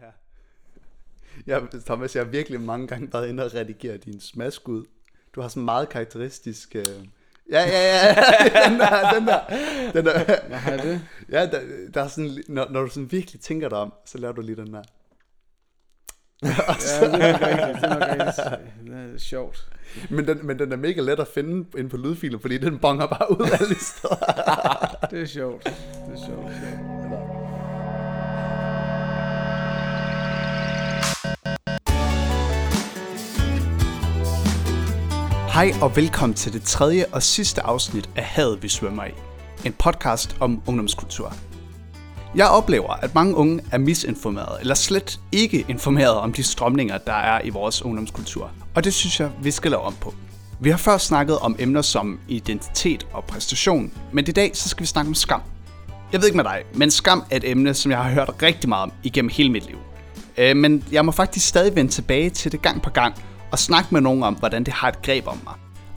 Ja. Ja, Thomas, jeg har virkelig mange gange været inde og redigere din smask ud. Du har sådan meget karakteristisk... Øh... Ja, ja, ja, den der, den der, den der. Hvad har jeg det? Ja, der, der er sådan, når, når du sådan virkelig tænker dig om, så laver du lige den der. Ja, det er nok rigtigt. Det er nok rigtigt. Det er sjovt. Men den, men den er mega let at finde inde på lydfilen, fordi den bonger bare ud alle steder. Det er sjovt. Det er sjovt. Hej og velkommen til det tredje og sidste afsnit af Havet vi svømmer i. En podcast om ungdomskultur. Jeg oplever, at mange unge er misinformerede eller slet ikke informerede om de strømninger, der er i vores ungdomskultur. Og det synes jeg, vi skal lave om på. Vi har før snakket om emner som identitet og præstation, men i dag så skal vi snakke om skam. Jeg ved ikke med dig, men skam er et emne, som jeg har hørt rigtig meget om igennem hele mit liv. Øh, men jeg må faktisk stadig vende tilbage til det gang på gang og snakke med nogen om, hvordan det har et greb om mig.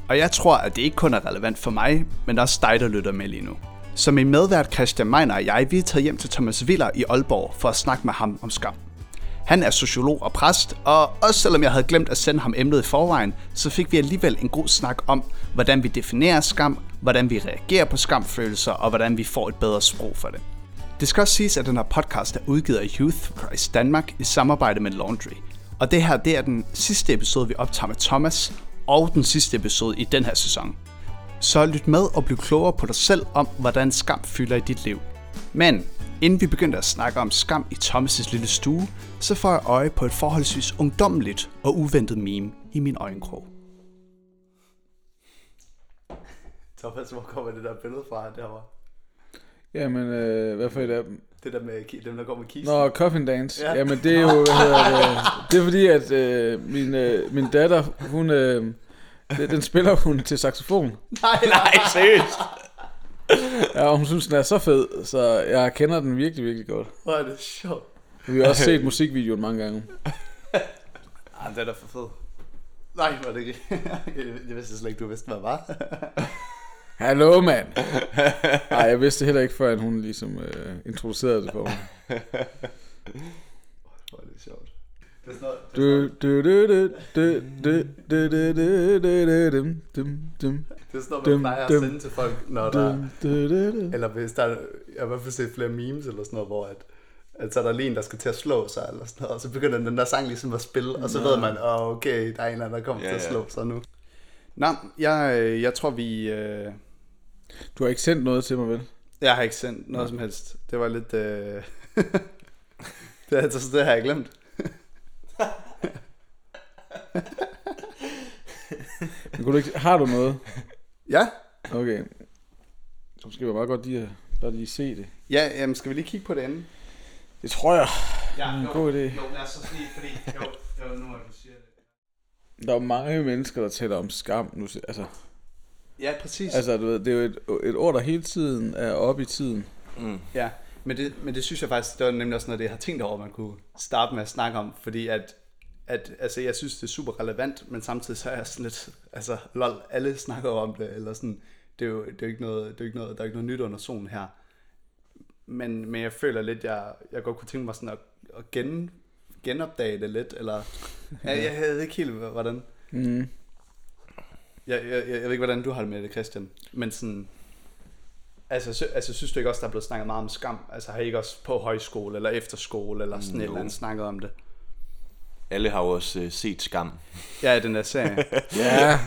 Og jeg tror, at det ikke kun er relevant for mig, men også dig, der lytter med lige nu. Så min medvært Christian Meiner og jeg, vi er taget hjem til Thomas Viller i Aalborg for at snakke med ham om skam. Han er sociolog og præst, og også selvom jeg havde glemt at sende ham emnet i forvejen, så fik vi alligevel en god snak om, hvordan vi definerer skam, hvordan vi reagerer på skamfølelser, og hvordan vi får et bedre sprog for det. Det skal også siges, at den her podcast er udgivet af Youth for Christ Danmark i samarbejde med Laundry. Og det her, det er den sidste episode, vi optager med Thomas, og den sidste episode i den her sæson. Så lyt med og bliv klogere på dig selv om, hvordan skam fylder i dit liv. Men inden vi begynder at snakke om skam i Thomas' lille stue, så får jeg øje på et forholdsvis ungdommeligt og uventet meme i min øjenkrog. Thomas, hvor kommer det der billede fra derovre? Jamen, øh, hvad for et af dem? Det der med dem, der går med kisten. Nå, Coffin Dance. Ja. Ja. Jamen, det er jo, hvad hedder det, det er fordi, at øh, min, øh, min datter, hun, øh, den, den spiller hun til saxofon. Nej, nej, seriøst. Ja, og hun synes, den er så fed, så jeg kender den virkelig, virkelig godt. Hvor er det sjovt. Vi har også set musikvideoen mange gange. Ah, det er da for fed. Nej, er det ikke. jeg vidste slet ikke, du vidste, hvad det var. Hallo, mand. Nej, jeg vidste heller ikke, før at hun ligesom øh, introducerede det for mig. Hvor er det sjovt. Det står, det står, man plejer at sende til folk, når der... Eller hvis der... Jeg har i hvert fald set flere memes eller sådan noget, hvor at, at så er der lige en, der skal til at slå sig, eller sådan noget, og så begynder den der sang ligesom at spille, og så ved man, oh, okay, der er en, der kommer til at slå sig nu. Nå, jeg, øh, jeg tror vi... Øh, Du har ikke sendt noget til mig, vel? jeg har ikke sendt noget som helst. Det var lidt... Øh, det, altså, det har jeg glemt. Men kunne du ikke, har du noget? Ja, Okay. Så skal vi bare godt lige, bare lige se det. ja jamen, skal vi lige kigge på det andet? Det tror jeg. Ja, en god idé. Jo, lad os så lige, fordi... Jo, jo, nu er siger det. Der er mange mennesker, der taler om skam nu. Altså, Ja, præcis. altså du ved, det er jo et, et ord, der hele tiden er oppe i tiden. Mm. Ja, men det, men det synes jeg faktisk, det var nemlig også noget, det jeg har tænkt over, man kunne starte med at snakke om, fordi at, at altså, jeg synes, det er super relevant, men samtidig så er jeg sådan lidt, altså, lol, alle snakker jo om det, eller sådan, det er jo, det er jo ikke noget, det er jo ikke noget, der er ikke noget nyt under solen her. Men, men jeg føler lidt, jeg, jeg godt kunne tænke mig sådan at, at gen, genopdage det lidt, eller, jeg, jeg ved ikke helt, hvordan, Mm. jeg, jeg, jeg, jeg ved ikke, hvordan du har det med det, Christian, men sådan... Altså, sy, altså, synes du ikke også, der er blevet snakket meget om skam? Altså, har I ikke også på højskole eller efterskole eller sådan et Jo. eller andet snakket om det? Alle har jo også øh, set Skam. Ja, den der serie. Ja,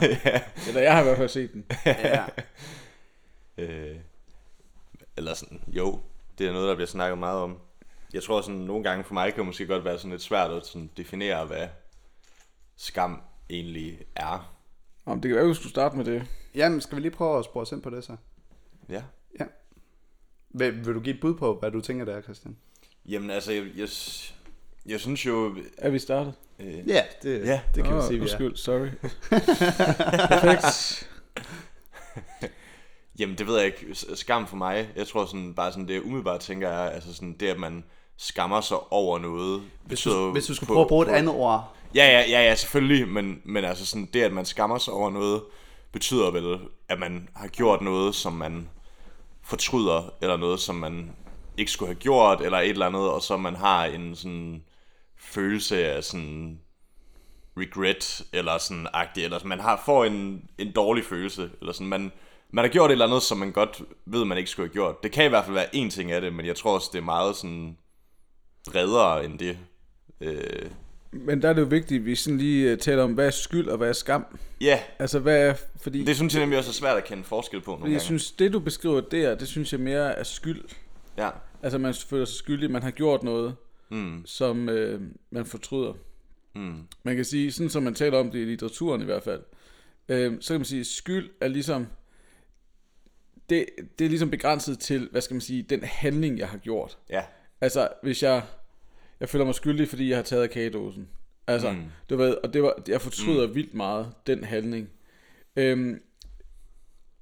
eller jeg har i hvert fald set den. ja. Øh, eller sådan, jo, det er noget, der bliver snakket meget om. Jeg tror sådan, nogle gange for mig kan det måske godt være sådan lidt svært at sådan definere, hvad skam egentlig er. Om det kan være, at vi skulle starte med det. Jamen, skal vi lige prøve at spore os ind på det så? Ja. Vil, vil du give et bud på, hvad du tænker der, Christian? Jamen altså, jeg, jeg, jeg synes jo... Er vi startet? Øh, Ja, det, Ja. det kan vi sige, vi er. Undskyld, sorry. Perfekt. Jamen, det ved jeg ikke. Skam for mig, jeg tror sådan, bare sådan, det jeg umiddelbart tænker er, altså sådan, det at man skammer sig over noget. Hvis du, hvis du skulle på- prøve at bruge et på- andet ord. Ja, ja, ja, ja, selvfølgelig, men, men altså sådan, det at man skammer sig over noget, betyder vel, at man har gjort noget, som man fortryder, eller noget, som man ikke skulle have gjort, eller et eller andet, og så man har en sådan følelse af sådan regret, eller sådan agtig, eller man har, får en, en dårlig følelse, eller sådan, man, man har gjort et eller andet, som man godt ved, man ikke skulle have gjort. Det kan i hvert fald være en ting af det, men jeg tror også, det er meget sådan bredere end det. Øh, Men der er det jo vigtigt, at vi sådan lige øh, taler om, hvad er skyld og hvad er skam. ja, Altså, hvad er, fordi, det synes jeg nemlig også er svært at kende forskel på nogle fordi jeg gange. synes, det du beskriver der, det synes jeg mere er skyld. Ja. Altså, man føler sig skyldig, man har gjort noget, Mm, som øh, man fortryder. mm, Man kan sige, sådan som man taler om det i litteraturen i hvert fald, øh, så kan man sige, skyld er ligesom, det, det er ligesom begrænset til, hvad skal man sige, den handling, jeg har gjort. ja. Altså, hvis jeg, jeg føler mig skyldig, fordi jeg har taget kagedosen. Altså, mm. Mm. du ved, og det var, jeg fortryder mm. vildt meget, den handling. Øhm,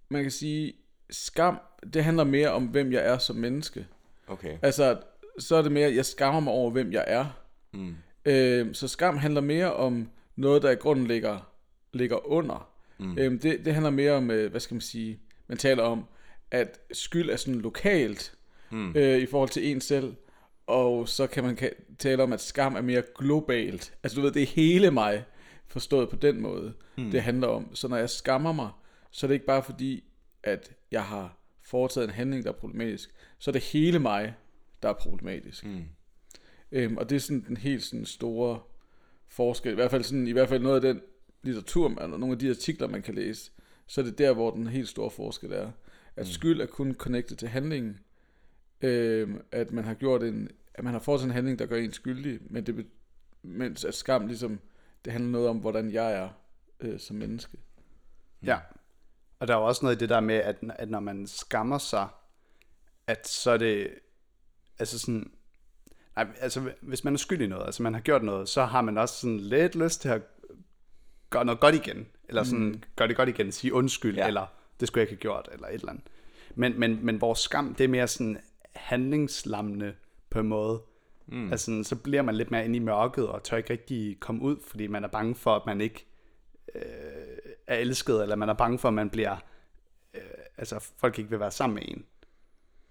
man kan sige, skam, det handler mere om, hvem jeg er som menneske. Okay. Altså, så er det mere, jeg skammer mig over, hvem jeg er. Mm, Øhm, så skam handler mere om noget, der i grunden ligger, ligger under. Mm. Øhm, det, det handler mere om, øh, hvad skal man sige, man taler om, at skyld er sådan lokalt mm. øh, i forhold til en selv, og så kan man tale om, at skam er mere globalt. Altså du ved, det er hele mig, forstået på den måde, mm. det handler om. Så når jeg skammer mig, så er det ikke bare fordi, at jeg har foretaget en handling, der er problematisk, så er det hele mig, der er problematisk. mm, Øhm, og det er sådan den helt sådan store forskel. I hvert fald, sådan, I hvert fald noget af den litteratur, man- eller nogle af de artikler, man kan læse, så er det der, hvor den helt store forskel er. At skyld er kun connected til handlingen. Øhm, at man har gjort en, at man har foretaget en handling, der gør en skyldig, men det, mens at skam ligesom, det handler noget om, hvordan jeg er øh, som menneske. Ja. Og der er jo også noget i det der med, at, at når man skammer sig, at så er det, altså sådan, nej, altså hvis man er skyld i noget, altså man har gjort noget, så har man også sådan lidt lyst til at gøre noget godt igen, eller sådan mm. gøre det godt igen, sige undskyld. Ja. eller det skulle jeg ikke have gjort, eller et eller andet. Men, men, men vores skam, det er mere sådan handlingslammende på en måde. Mm. Altså så bliver man lidt mere inde i mørket, og tør ikke rigtig komme ud, fordi man er bange for, at man ikke er elsket, eller man er bange for, at man bliver, øh, altså folk ikke vil være sammen med en.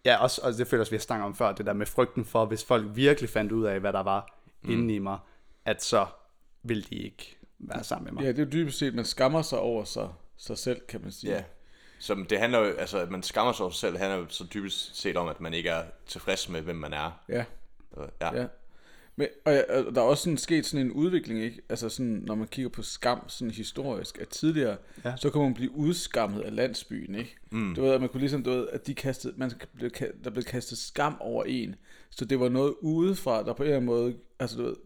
Ja, også, og det føler også, vi har snakket om før, det der med frygten for, hvis folk virkelig fandt ud af, hvad der var mm. inde i mig, at så vil de ikke være sammen med mig. Ja, det er jo dybest set, man skammer sig over sig, sig selv, kan man sige. ja. Som det handler jo, altså at man skammer sig over sig selv, handler jo så dybest set om, at man ikke er tilfreds med, hvem man er. ja. Og- Ja. Ja. Men, og, ja, og der er også sådan sket sådan en udvikling, ikke? Altså sådan, når man kigger på skam sådan historisk, at tidligere, Ja. så kunne man blive udskammet af landsbyen, ikke? Mm. Du ved, at man kunne ligesom, du ved, at de kastede, man blev, der blev kastet skam over en. Så det var noget udefra, der på en eller anden måde, altså du ved,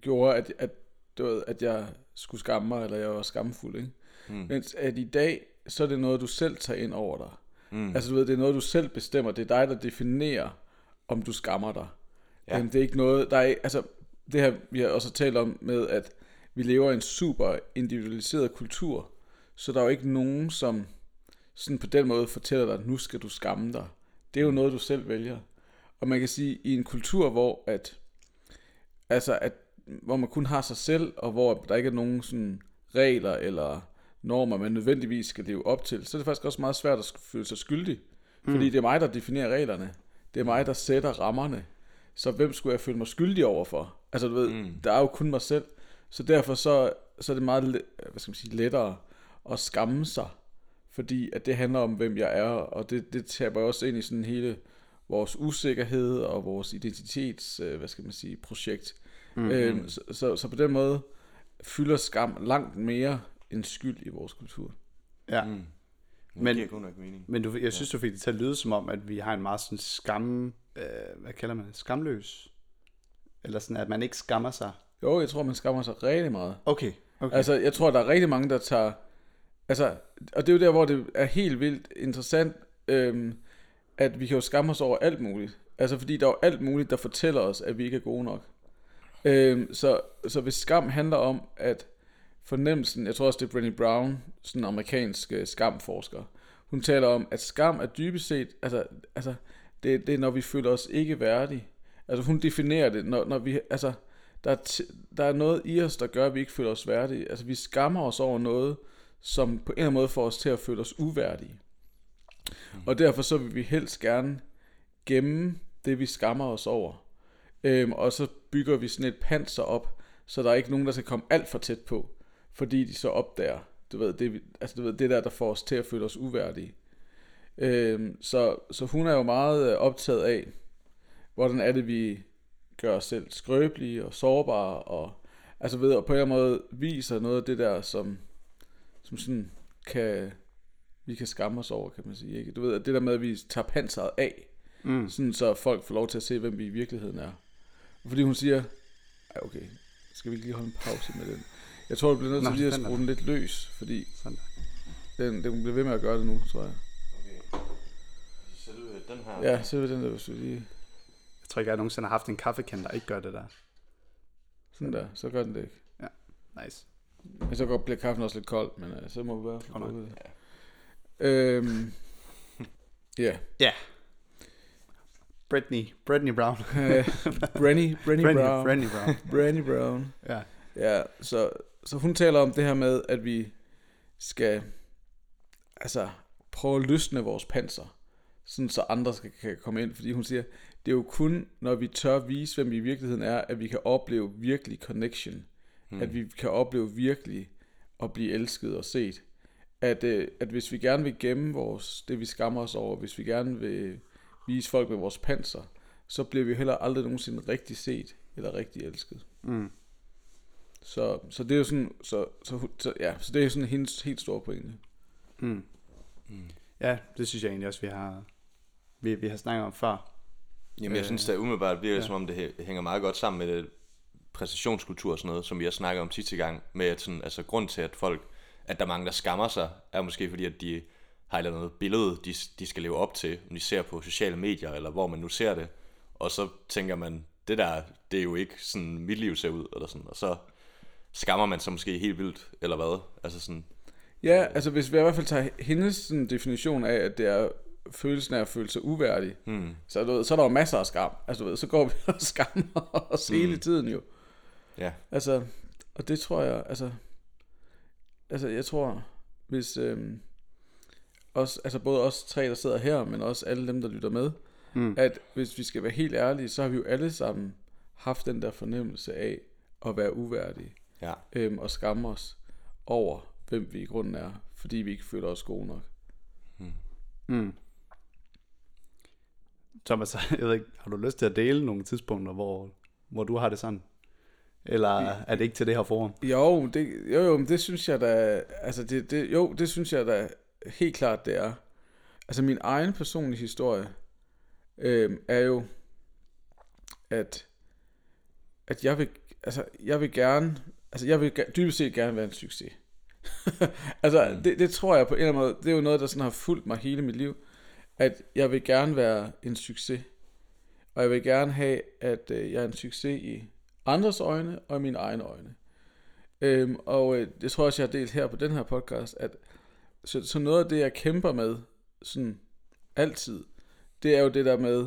gjorde, at, at, du ved, at jeg skulle skamme mig, eller jeg var skamfuld, ikke? Mm. Mens at i dag, så er det noget, du selv tager ind over dig. Mm. Altså du ved, det er noget, du selv bestemmer. Det er dig, der definerer, om du skammer dig. Ja. Ja. det er ikke noget, der er, altså det her, vi har også talt om med, at vi lever i en super individualiseret kultur, så der er jo ikke nogen, som sådan på den måde fortæller dig, at nu skal du skamme dig. Det er jo noget, du selv vælger. Og man kan sige, i en kultur, hvor at, altså at, hvor man kun har sig selv, og hvor der ikke er nogen sådan regler eller normer, man nødvendigvis skal leve op til, så er det faktisk også meget svært at føle sig skyldig. Fordi det er mig, der definerer reglerne. Det er mig, der sætter rammerne. Så hvem skulle jeg føle mig skyldig overfor? Altså du ved, mm. der er jo kun mig selv. Så derfor så, så er det meget hvad skal man sige, lettere at skamme sig. Fordi at det handler om, hvem jeg er. Og det, det taber også ind i sådan hele vores usikkerhed og vores identitets, øh, hvad skal man sige, projekt. Mm-hmm. Øhm, så, så, så på den måde fylder skam langt mere end skyld i vores kultur. Ja. Mm. Men- Men, det giver nok mening. Men du, jeg synes, du fik det til at lyde som om, at vi har en meget sådan skam, øh, hvad kalder man det, skamløs? Eller sådan, at man ikke skammer sig. Jo, jeg tror, man skammer sig rigtig meget. Okay, okay. Altså, jeg tror, der er rigtig mange, der tager... Altså, og det er jo der, hvor det er helt vildt interessant, øhm, at vi kan jo skamme os over alt muligt. Altså, fordi der er jo alt muligt, der fortæller os, at vi ikke er gode nok. Øhm, så, så hvis skam handler om, at fornemmelsen, jeg tror også, det er Brené Brown, sådan en amerikansk øh, skamforsker, hun taler om, at skam er dybest set, altså, altså det, det er, når vi føler os ikke værdige. Altså, hun definerer det, når, når vi, altså, der er, der er noget i os, der gør, at vi ikke føler os værdige. Altså, vi skammer os over noget, som på en eller anden måde får os til at føle os uværdige. Og derfor så vil vi helst gerne gemme det, vi skammer os over. Øhm, og så bygger vi sådan et panser op, så der er ikke nogen, der skal komme alt for tæt på, fordi de så opdager, du ved, det, altså, du ved, det der, der får os til at føle os uværdige. Øhm, så, så hun er jo meget øh, optaget af, hvordan er det, vi gør os selv skrøbelige og sårbare, og altså ved, og på en eller anden måde viser noget af det der, som, som sådan kan, vi kan skamme os over, kan man sige. Ikke? Du ved, at det der med, at vi tager panseret af, Mm. sådan så folk får lov til at se, hvem vi i virkeligheden er. Fordi hun siger, ej okay, skal vi ikke lige holde en pause med den? Jeg tror, du bliver nødt Nå, til lige at skrue den lidt løs, fordi Sådan den, den bliver ved med at gøre det nu, tror jeg. Okay. Selve den her. Ja, så vil den der, hvis du lige... Jeg tror ikke, jeg nogensinde har haft en kaffekande, der ikke gør det der. Sådan der, så gør den det ikke. Nice. Men så godt bliver kaffen også lidt kold, men uh, så må vi være Godt nok. for Øhm, ja. Ja. Britney. Britney Brown. Brenny, Brenny Britney, Brown. Britney Brown. Brenny Brown. Ja. Ja, så, så hun taler om det her med, at vi skal altså prøve at løsne vores panser, sådan så andre skal, kan komme ind, fordi hun siger, det er jo kun, når vi tør vise, hvem vi i virkeligheden er, at vi kan opleve virkelig connection, mm. at vi kan opleve virkelig at blive elsket og set. At, øh, at hvis vi gerne vil gemme vores, det vi skammer os over, hvis vi gerne vil vise folk med vores panser, så bliver vi heller aldrig nogensinde rigtig set eller rigtig elsket. Mm. Så, så det er jo sådan, så, så, så, ja, så det er sådan hendes helt store pointe. Mm. Ja, det synes jeg egentlig også, vi har, vi, vi har snakket om før. Jamen jeg Øh, synes, det umiddelbart bliver det, ja. som om det hæ- hænger meget godt sammen med det præstationskultur og sådan noget, som vi har snakket om sidste gang, med at sådan, altså grund til, at folk, at der er mange, der skammer sig, er måske fordi, at de har et eller andet billede, de, de skal leve op til, om de ser på sociale medier, eller hvor man nu ser det, og så tænker man, det der, det er jo ikke sådan, mit liv ser ud, eller sådan, og så skammer man sig måske helt vildt, eller hvad, altså sådan, Ja, altså hvis vi i hvert fald tager hendes sådan, definition af, at det er følelsen af at føle sig uværdig, hmm, så, du ved, så er der jo masser af skam. Altså du ved, så går vi og skammer os mm. hele tiden jo. ja, Altså, og det tror jeg, altså, altså jeg tror, hvis øhm, os, altså både os tre, der sidder her, men også alle dem, der lytter med, Mm. at hvis vi skal være helt ærlige, så har vi jo alle sammen haft den der fornemmelse af at være uværdige. Ja, øhm, og skamme os over, hvem vi i grunden er, fordi vi ikke føler os gode nok. Mm. Thomas, jeg ved ikke, har du lyst til at dele nogle tidspunkter, hvor, hvor du har det sådan? Eller er det ikke til det her forum? Jo, det, jo, jo, men det synes jeg da, altså det, det, jo, det synes jeg da helt klart, det er. Altså min egen personlige historie øhm, er jo, at, at jeg vil, altså jeg vil gerne, altså jeg vil dybest set gerne være en succes. altså det, det tror jeg på en eller anden måde, det er jo noget, der sådan har fulgt mig hele mit liv, at jeg vil gerne være en succes. Og jeg vil gerne have, at øh, jeg er en succes i andres øjne og i mine egne øjne. Øhm, og øh, det tror jeg også, jeg har delt her på den her podcast, at så, så noget af det, jeg kæmper med, sådan altid, det er jo det der med,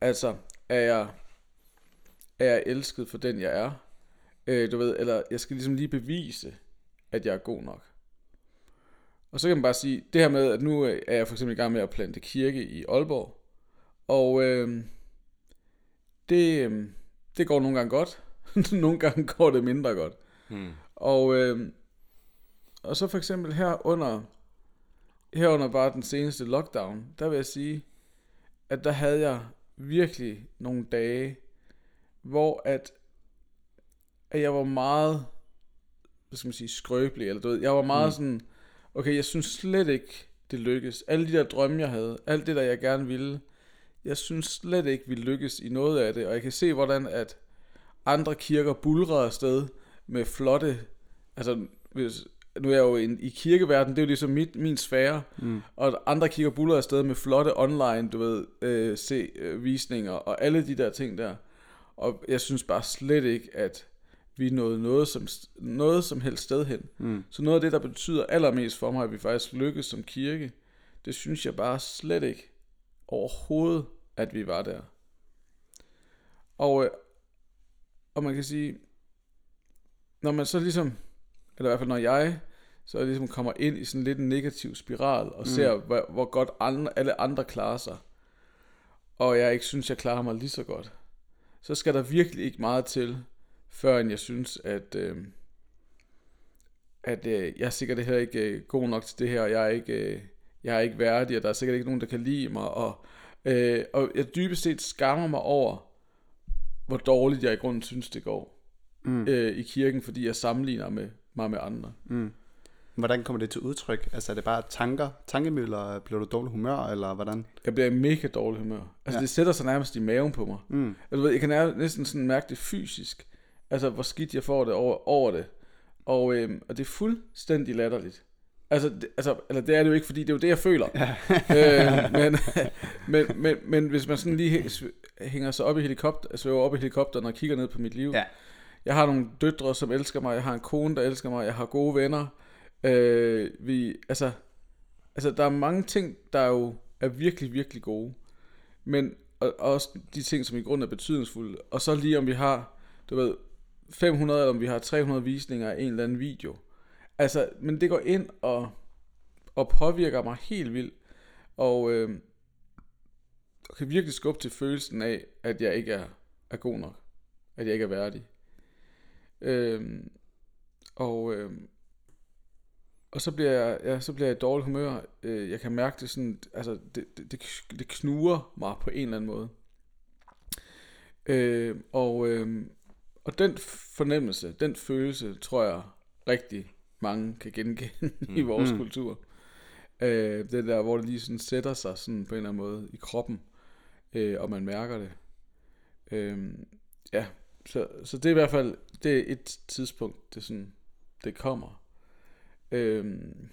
altså, er jeg, er jeg elsket for den, jeg er? Øh, du ved, eller jeg skal ligesom lige bevise, at jeg er god nok. Og så kan man bare sige, det her med, at nu øh, er jeg for eksempel i gang med at plante kirke i Aalborg, og øh, det, øh, det går nogle gange godt, nogle gange går det mindre godt. hmm, Og, øh, og så for eksempel her under, her under bare den seneste lockdown, der vil jeg sige, at der havde jeg virkelig nogle dage, hvor at, at jeg var meget, hvad skal man sige, skrøbelig, eller du ved, jeg var meget mm. sådan, okay, jeg synes slet ikke, det lykkes. Alle de der drømme, jeg havde, alt det der, jeg gerne ville, jeg synes slet ikke, vi lykkes i noget af det, og jeg kan se, hvordan at andre kirker bulrer afsted med flotte, altså hvis, nu er jeg jo en, i kirkeverdenen, det er jo ligesom mit, min sfære, mm. og andre kirker bulrer afsted med flotte online, du ved, øh, se øh, visninger og alle de der ting der. Og jeg synes bare slet ikke, at vi nåede noget som, noget som helst sted hen. Mm. Så noget af det, der betyder allermest for mig, at vi faktisk lykkes som kirke, det synes jeg bare slet ikke overhovedet, at vi var der. Og, øh, og man kan sige, når man så ligesom, eller i hvert fald når jeg, så ligesom kommer ind i sådan lidt en negativ spiral, og mm. ser, hvor, hvor godt andre, alle andre klarer sig, og jeg ikke synes, jeg klarer mig lige så godt, så skal der virkelig ikke meget til, før jeg synes, at, øh, at øh, jeg er sikkert heller ikke øh, god nok til det her, og jeg er ikke, øh, jeg er ikke værdig, og der er sikkert ikke nogen, der kan lide mig, og, øh, og jeg dybest set skammer mig over, hvor dårligt jeg i grunden synes, det går mm. øh, i kirken, fordi jeg sammenligner med, mig med andre. Mm. Hvordan kommer det til udtryk? Altså er det bare tanker, tankemøller, bliver du dårlig humør, eller hvordan? Jeg bliver i mega dårlig humør. Altså ja. det sætter sig nærmest i maven på mig. Mm. Altså, jeg kan næsten sådan mærke det fysisk. Altså hvor skidt jeg får det over, over det. Og, øhm, og det er fuldstændig latterligt. Altså, det, altså, eller det er det jo ikke, fordi det er jo det, jeg føler. Ja. øh, men, men, men, men hvis man sådan lige hænger sig op i helikopter, svæver op i helikopteren og kigger ned på mit liv. Ja. Jeg har nogle døtre, som elsker mig. Jeg har en kone, der elsker mig. Jeg har gode venner. Øh, vi, altså, altså, der er mange ting, der jo er virkelig, virkelig gode. Men og, og også de ting, som i grunden er betydningsfulde. Og så lige om vi har, du ved, 500 eller om vi har 300 visninger af en eller anden video. Altså, men det går ind og, og påvirker mig helt vildt. Og øh, kan virkelig skubbe til følelsen af, at jeg ikke er, er god nok. At jeg ikke er værdig. Øh, og, øh, og så bliver jeg, ja, så bliver jeg i dårlig humør. Øh, jeg kan mærke det sådan, altså det, det, det, knuger mig på en eller anden måde. Øh, og, øh, og den fornemmelse, den følelse, tror jeg rigtig mange kan genkende mm. i vores mm. kultur. Øh, det der, hvor det lige sådan sætter sig sådan på en eller anden måde i kroppen, øh, og man mærker det. Øh, ja, så, så det er i hvert fald det er et tidspunkt, det, sådan, det kommer. Øhm,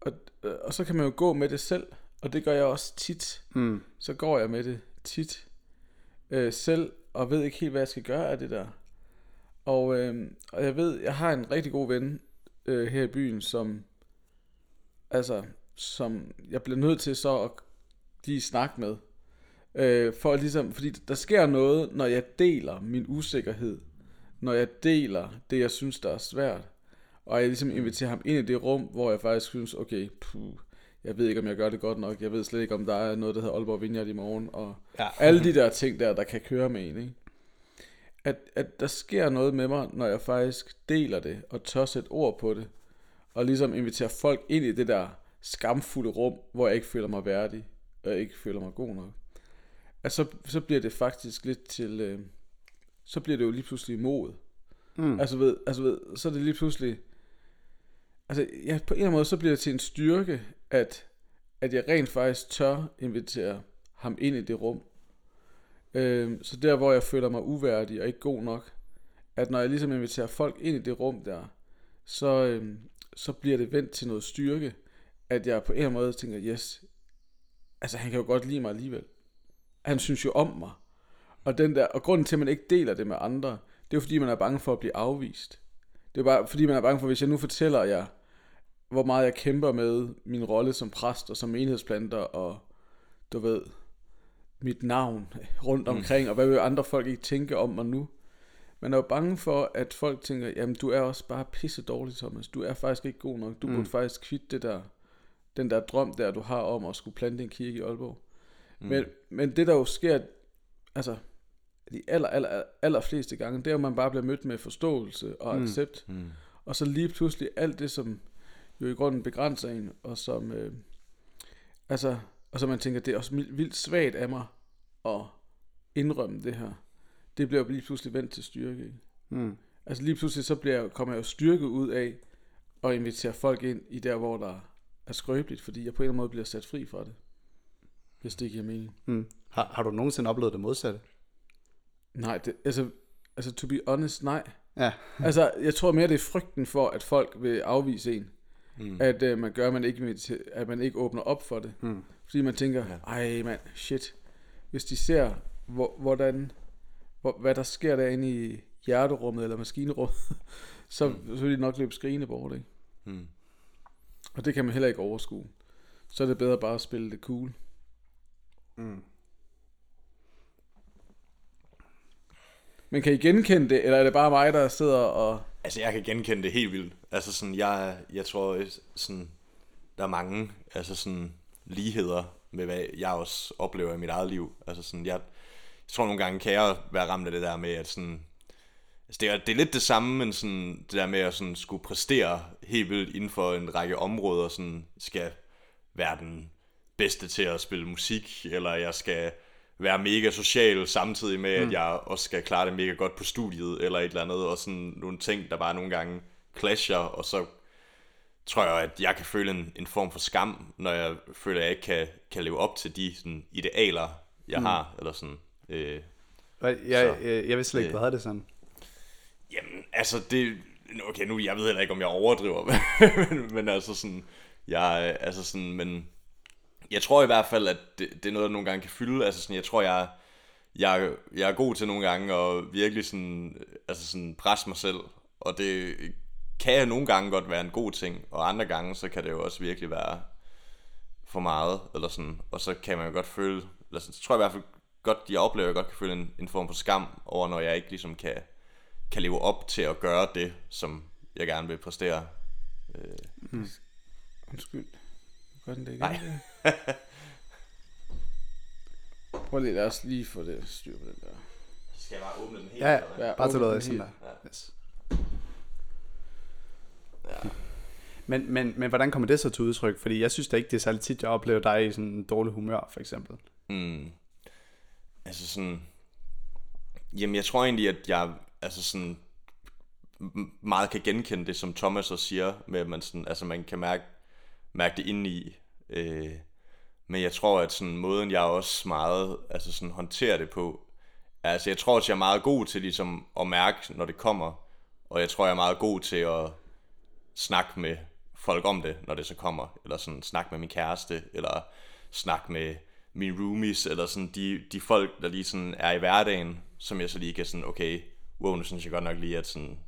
og, og så kan man jo gå med det selv, og det gør jeg også tit. Mm. Så går jeg med det tit øh, selv, og ved ikke helt, hvad jeg skal gøre af det der. Og, øh, og jeg ved, jeg har en rigtig god ven øh, her i byen, som altså, som jeg bliver nødt til så at lige snakke med. Øh, for ligesom, fordi der sker noget, når jeg deler min usikkerhed. Når jeg deler det, jeg synes, der er svært. Og jeg ligesom inviterer ham ind i det rum, hvor jeg faktisk synes, okay, puh, jeg ved ikke, om jeg gør det godt nok. Jeg ved slet ikke, om der er noget, der hedder Aalborg Vineyard i morgen. Og ja. alle de der ting der, der kan køre med en, ikke? At, at der sker noget med mig, når jeg faktisk deler det, og tør sætte ord på det. Og ligesom inviterer folk ind i det der skamfulde rum, hvor jeg ikke føler mig værdig, og ikke føler mig god nok. At så, så bliver det faktisk lidt til... Øh, så bliver det jo lige pludselig mod. Mm. Altså, ved, altså ved, så er det lige pludselig altså, ja, på en eller anden måde, så bliver det til en styrke, at, at jeg rent faktisk tør invitere ham ind i det rum. Øh, så der, hvor jeg føler mig uværdig og ikke god nok, at når jeg ligesom inviterer folk ind i det rum der, så, øh, så bliver det vendt til noget styrke, at jeg på en eller anden måde tænker, yes, altså han kan jo godt lide mig alligevel. Han synes jo om mig. Og, den der, og grunden til, at man ikke deler det med andre, det er jo fordi, man er bange for at blive afvist. Det er bare fordi, man er bange for, hvis jeg nu fortæller jer, hvor meget jeg kæmper med min rolle som præst og som enhedsplanter, og du ved, mit navn rundt mm. omkring, mm. og hvad vil andre folk ikke tænke om mig nu? Man er jo bange for, at folk tænker, jamen du er også bare pisse dårlig, Thomas. Du er faktisk ikke god nok. Du mm. burde faktisk kvitte det der, den der drøm der, du har om at skulle plante en kirke i Aalborg. Mm. Men, men det der jo sker, altså de aller, aller, aller fleste gange, det er, at man bare bliver mødt med forståelse og mm. accept. Mm. Og så lige pludselig alt det, som jo i grunden begrænser en, og som, øh, altså, og så man tænker, det er også vildt svagt af mig at indrømme det her. Det bliver jo lige pludselig vendt til styrke. Ikke? Mm. Altså lige pludselig så bliver, kommer jeg jo styrke ud af at invitere folk ind i der, hvor der er skrøbeligt, fordi jeg på en eller anden måde bliver sat fri fra det. Hvis det giver mening. Mm. Har, har du nogensinde oplevet det modsatte? Nej, det, altså, altså to be honest, nej. Ja. altså, jeg tror mere, det er frygten for, at folk vil afvise en. Mm. At uh, man gør, at man, ikke, at man ikke åbner op for det. Mm. Fordi man tænker, ja. ej mand, shit. Hvis de ser, hvor, hvordan, hvor, hvad der sker derinde i hjerterummet eller maskinerummet, så, mm. så vil de nok løbe skrigende bort, ikke? Mm. Og det kan man heller ikke overskue. Så er det bedre bare at spille det cool. Mm. Men kan I genkende det, eller er det bare mig, der sidder og... Altså, jeg kan genkende det helt vildt. Altså, sådan, jeg, jeg tror, sådan, der er mange altså sådan, ligheder med, hvad jeg også oplever i mit eget liv. Altså, sådan, jeg, jeg tror nogle gange kan jeg være ramt af det der med, at sådan, altså det, er, det er lidt det samme, men sådan, det der med at sådan skulle præstere helt vildt inden for en række områder, sådan skal være den bedste til at spille musik, eller jeg skal være mega social samtidig med, mm. at jeg også skal klare det mega godt på studiet, eller et eller andet, og sådan nogle ting, der bare nogle gange clasher, og så tror jeg, at jeg kan føle en, en form for skam, når jeg føler, at jeg ikke kan, kan leve op til de sådan, idealer, jeg mm. har, eller sådan. Øh, jeg, jeg, jeg, jeg vidste slet ikke, du havde det sådan. Jamen, altså det... Okay, nu, jeg ved heller ikke, om jeg overdriver, men, men altså sådan... Jeg, altså sådan, men... Jeg tror i hvert fald, at det, det er noget, der nogle gange kan fylde. Altså sådan, jeg tror, jeg, jeg, jeg er god til nogle gange at virkelig sådan, altså sådan presse mig selv. Og det kan nogle gange godt være en god ting, og andre gange, så kan det jo også virkelig være for meget, eller sådan, og så kan man jo godt føle, eller sådan, så tror jeg i hvert fald godt, jeg oplever, at jeg godt kan føle en, en form for skam over, når jeg ikke ligesom kan, kan leve op til at gøre det, som jeg gerne vil præstere. Øh. Mm. Undskyld. Gør den det igen? Nej. Prøv lige, lad os lige få det styr på den der. Skal jeg bare åbne den helt? Ja, ja bare til noget sådan der. Ja. Yes. Ja. Men, men, men hvordan kommer det så til udtryk? Fordi jeg synes da ikke, det er særlig tit, jeg oplever dig i sådan en dårlig humør, for eksempel. Mm. Altså sådan... Jamen, jeg tror egentlig, at jeg altså sådan meget kan genkende det, som Thomas også siger, med at man, sådan, altså man kan mærke, mærke det indeni. Øh, men jeg tror, at sådan måden, jeg også meget altså sådan håndterer det på, altså jeg tror også, jeg er meget god til ligesom at mærke, når det kommer. Og jeg tror, jeg er meget god til at snakke med folk om det, når det så kommer. Eller sådan snakke med min kæreste, eller snakke med mine roomies, eller sådan de, de folk, der lige sådan er i hverdagen, som jeg så lige kan sådan, okay, wow, nu synes jeg godt nok lige, at sådan,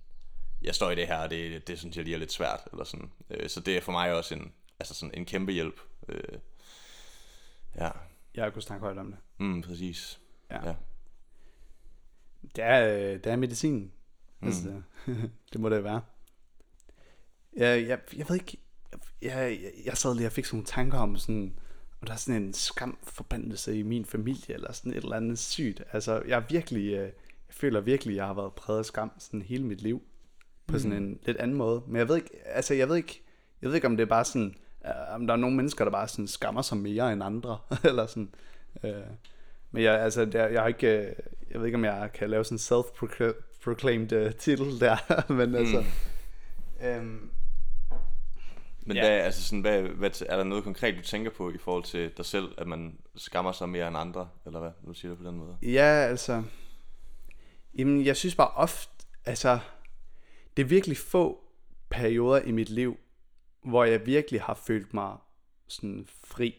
jeg står i det her, og det, det synes jeg lige er lidt svært, eller sådan. Øh, så det er for mig også en, altså sådan en kæmpe hjælp. Øh, ja, Jeg kunne snakke højt om det. mm, præcis. Ja. Ja. Det er, øh, det er medicin. Mm. Altså, det må det være. Jeg, jeg, jeg ved ikke, jeg, jeg, jeg sad lige og fik sådan nogle tanker om sådan, og der er sådan en skamforbandelse i min familie, eller sådan et eller andet sygt. Altså, jeg er virkelig, øh, jeg føler virkelig, jeg har været præget af skam sådan hele mit liv, på sådan en lidt anden måde. Men jeg ved ikke, altså jeg ved ikke, jeg ved ikke om det er bare sådan, øh, om der er nogle mennesker, der bare sådan skammer sig mere end andre, eller sådan. Øh, men jeg, altså, der, jeg har ikke, øh, jeg ved ikke, om jeg kan lave sådan en self-proclaimed uh, titel der, men altså, øhm, Men Ja. hvad, altså sådan, hvad, hvad, er der noget konkret, du tænker på i forhold til dig selv, at man skammer sig mere end andre, eller hvad, nu siger du på den måde? Ja, altså... Jamen, jeg synes bare ofte... Altså, det er virkelig få perioder i mit liv, hvor jeg virkelig har følt mig sådan fri.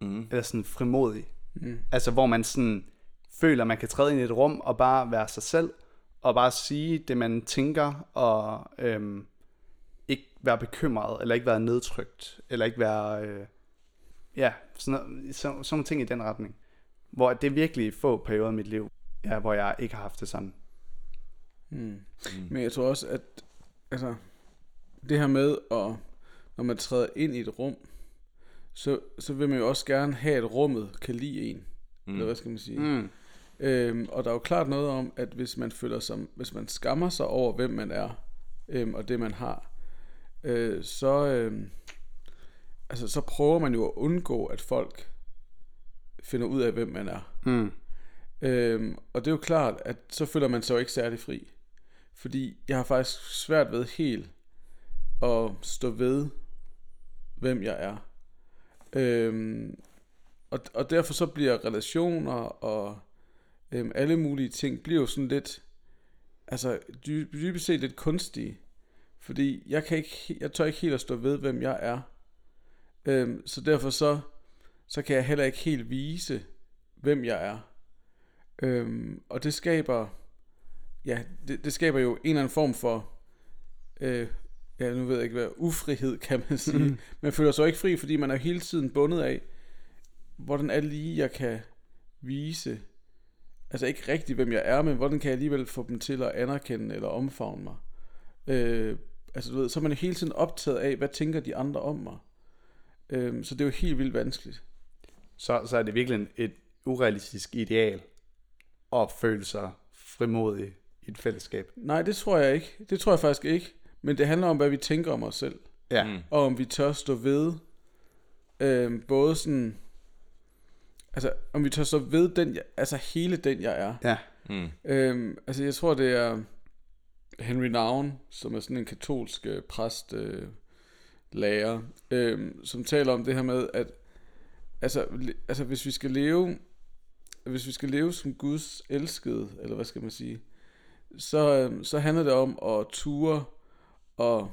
Mm. Eller sådan frimodig. Mm. Altså, hvor man sådan føler, man kan træde ind i et rum og bare være sig selv. Og bare sige det, man tænker, og øhm, være bekymret, eller ikke være nedtrykt, eller ikke være... Øh, ja, sådan, noget, så, sådan nogle ting i den retning. Hvor det er virkelig få perioder i mit liv, ja, hvor jeg ikke har haft det sådan. Mm. Mm. Men jeg tror også, at altså, det her med, at når man træder ind i et rum, så, så vil man jo også gerne have, at rummet kan lide en. Mm. Eller hvad skal man sige? Mm. Øhm, og der er jo klart noget om, at hvis man føler sig, hvis man skammer sig over, hvem man er, øhm, og det man har, øh, så, øhm, altså, så prøver man jo at undgå, at folk finder ud af, hvem man er. Mm. Øhm, og det er jo klart, at så føler man sig jo ikke særlig fri. Fordi jeg har faktisk svært ved helt at stå ved, hvem jeg er. Øhm, og, og derfor så bliver relationer og øhm, alle mulige ting, bliver jo sådan lidt, altså dy- dybest set lidt kunstige. Fordi jeg, kan ikke, jeg tør ikke helt at stå ved, hvem jeg er. Øhm, så derfor så, så kan jeg heller ikke helt vise, hvem jeg er. Øhm, og det skaber, ja, det, det skaber jo en eller anden form for, øh, ja, nu ved jeg ikke hvad, ufrihed kan man sige. Mm. Man føler sig ikke fri, fordi man er hele tiden bundet af, hvordan er det lige, jeg kan vise, altså ikke rigtigt, hvem jeg er, men hvordan kan jeg alligevel få dem til at anerkende eller omfavne mig. Øh, altså du ved, så er man hele tiden optaget af, hvad tænker de andre om mig. Øh, så det er jo helt vildt vanskeligt. Så, så er det virkelig en- et urealistisk ideal at føle sig frimodig i et fællesskab. Nej, det tror jeg ikke. Det tror jeg faktisk ikke. Men det handler om, hvad vi tænker om os selv. Ja. Mm. Og om vi tør stå ved, øh, både sådan, altså om vi tør stå ved den, jeg, altså hele den jeg er. Ja. Mm. Øhm, altså jeg tror det er Henry Nouwen, som er sådan en katolsk øh, præst, øh, lærer, øh, som taler om det her med, at altså, altså hvis vi skal leve, hvis vi skal leve som Guds elskede, eller hvad skal man sige, så, øh, så handler det om at ture og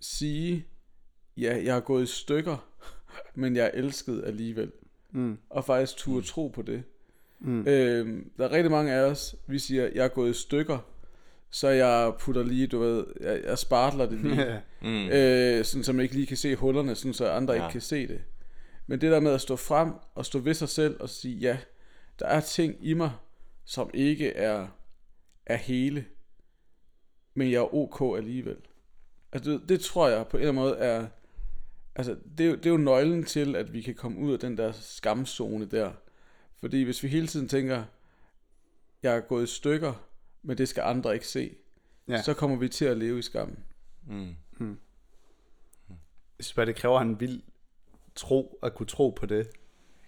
sige, ja, jeg har gået i stykker, men jeg er elsket alligevel. Mm. Og faktisk ture tro på det. Mm. Øh, der er rigtig mange af os, vi siger, jeg er gået i stykker, så jeg putter lige, du ved, jeg, jeg spartler det lige. Mm. øh, sådan så man ikke lige kan se hullerne, sådan så andre ja. Ja. ikke kan se det. Men det der med at stå frem og stå ved sig selv og sige, ja, der er ting i mig, som ikke er, er hele, men jeg er ok alligevel. Altså det, det tror jeg på en eller anden måde er, altså det, er jo- det er jo nøglen til, at vi kan komme ud af den der skamzone der. Fordi hvis vi hele tiden tænker, jeg er gået i stykker, men det skal andre ikke se, Ja. så kommer vi til at leve i skammen. Mm. Jeg synes bare, det kræver en vild tro, at kunne tro på det.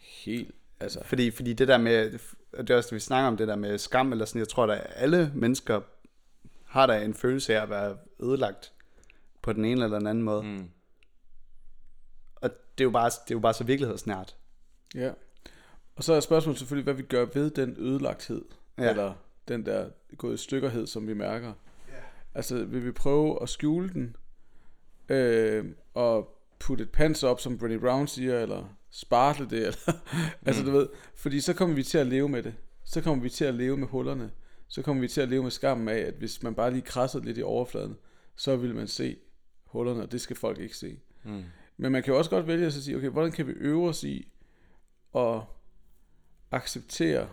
Helt, altså. Fordi, fordi det der med, og det er også det, vi snakker om, det der med skam, eller sådan, jeg tror, at alle mennesker har der en følelse af at være ødelagt på den ene eller den anden måde. Mm. Mm. Og det er, jo bare, det er jo bare så virkelighedsnært. Ja. Og så er spørgsmålet selvfølgelig, hvad vi gør ved den ødelagthed, ja. eller den der gået i stykkerhed, som vi mærker. Ja. Altså, vil vi prøve at skjule den, øh, og putte et panser op, som Brené Brown siger, eller spartle det, eller, altså du ved, fordi så kommer vi til at leve med det. Så kommer vi til at leve med hullerne. Så kommer vi til at leve med skammen af, at hvis man bare lige krasser lidt i overfladen, så vil man se hullerne, og det skal folk ikke se. Mm. Men man kan jo også godt vælge at sige, okay, hvordan kan vi øve os i at acceptere,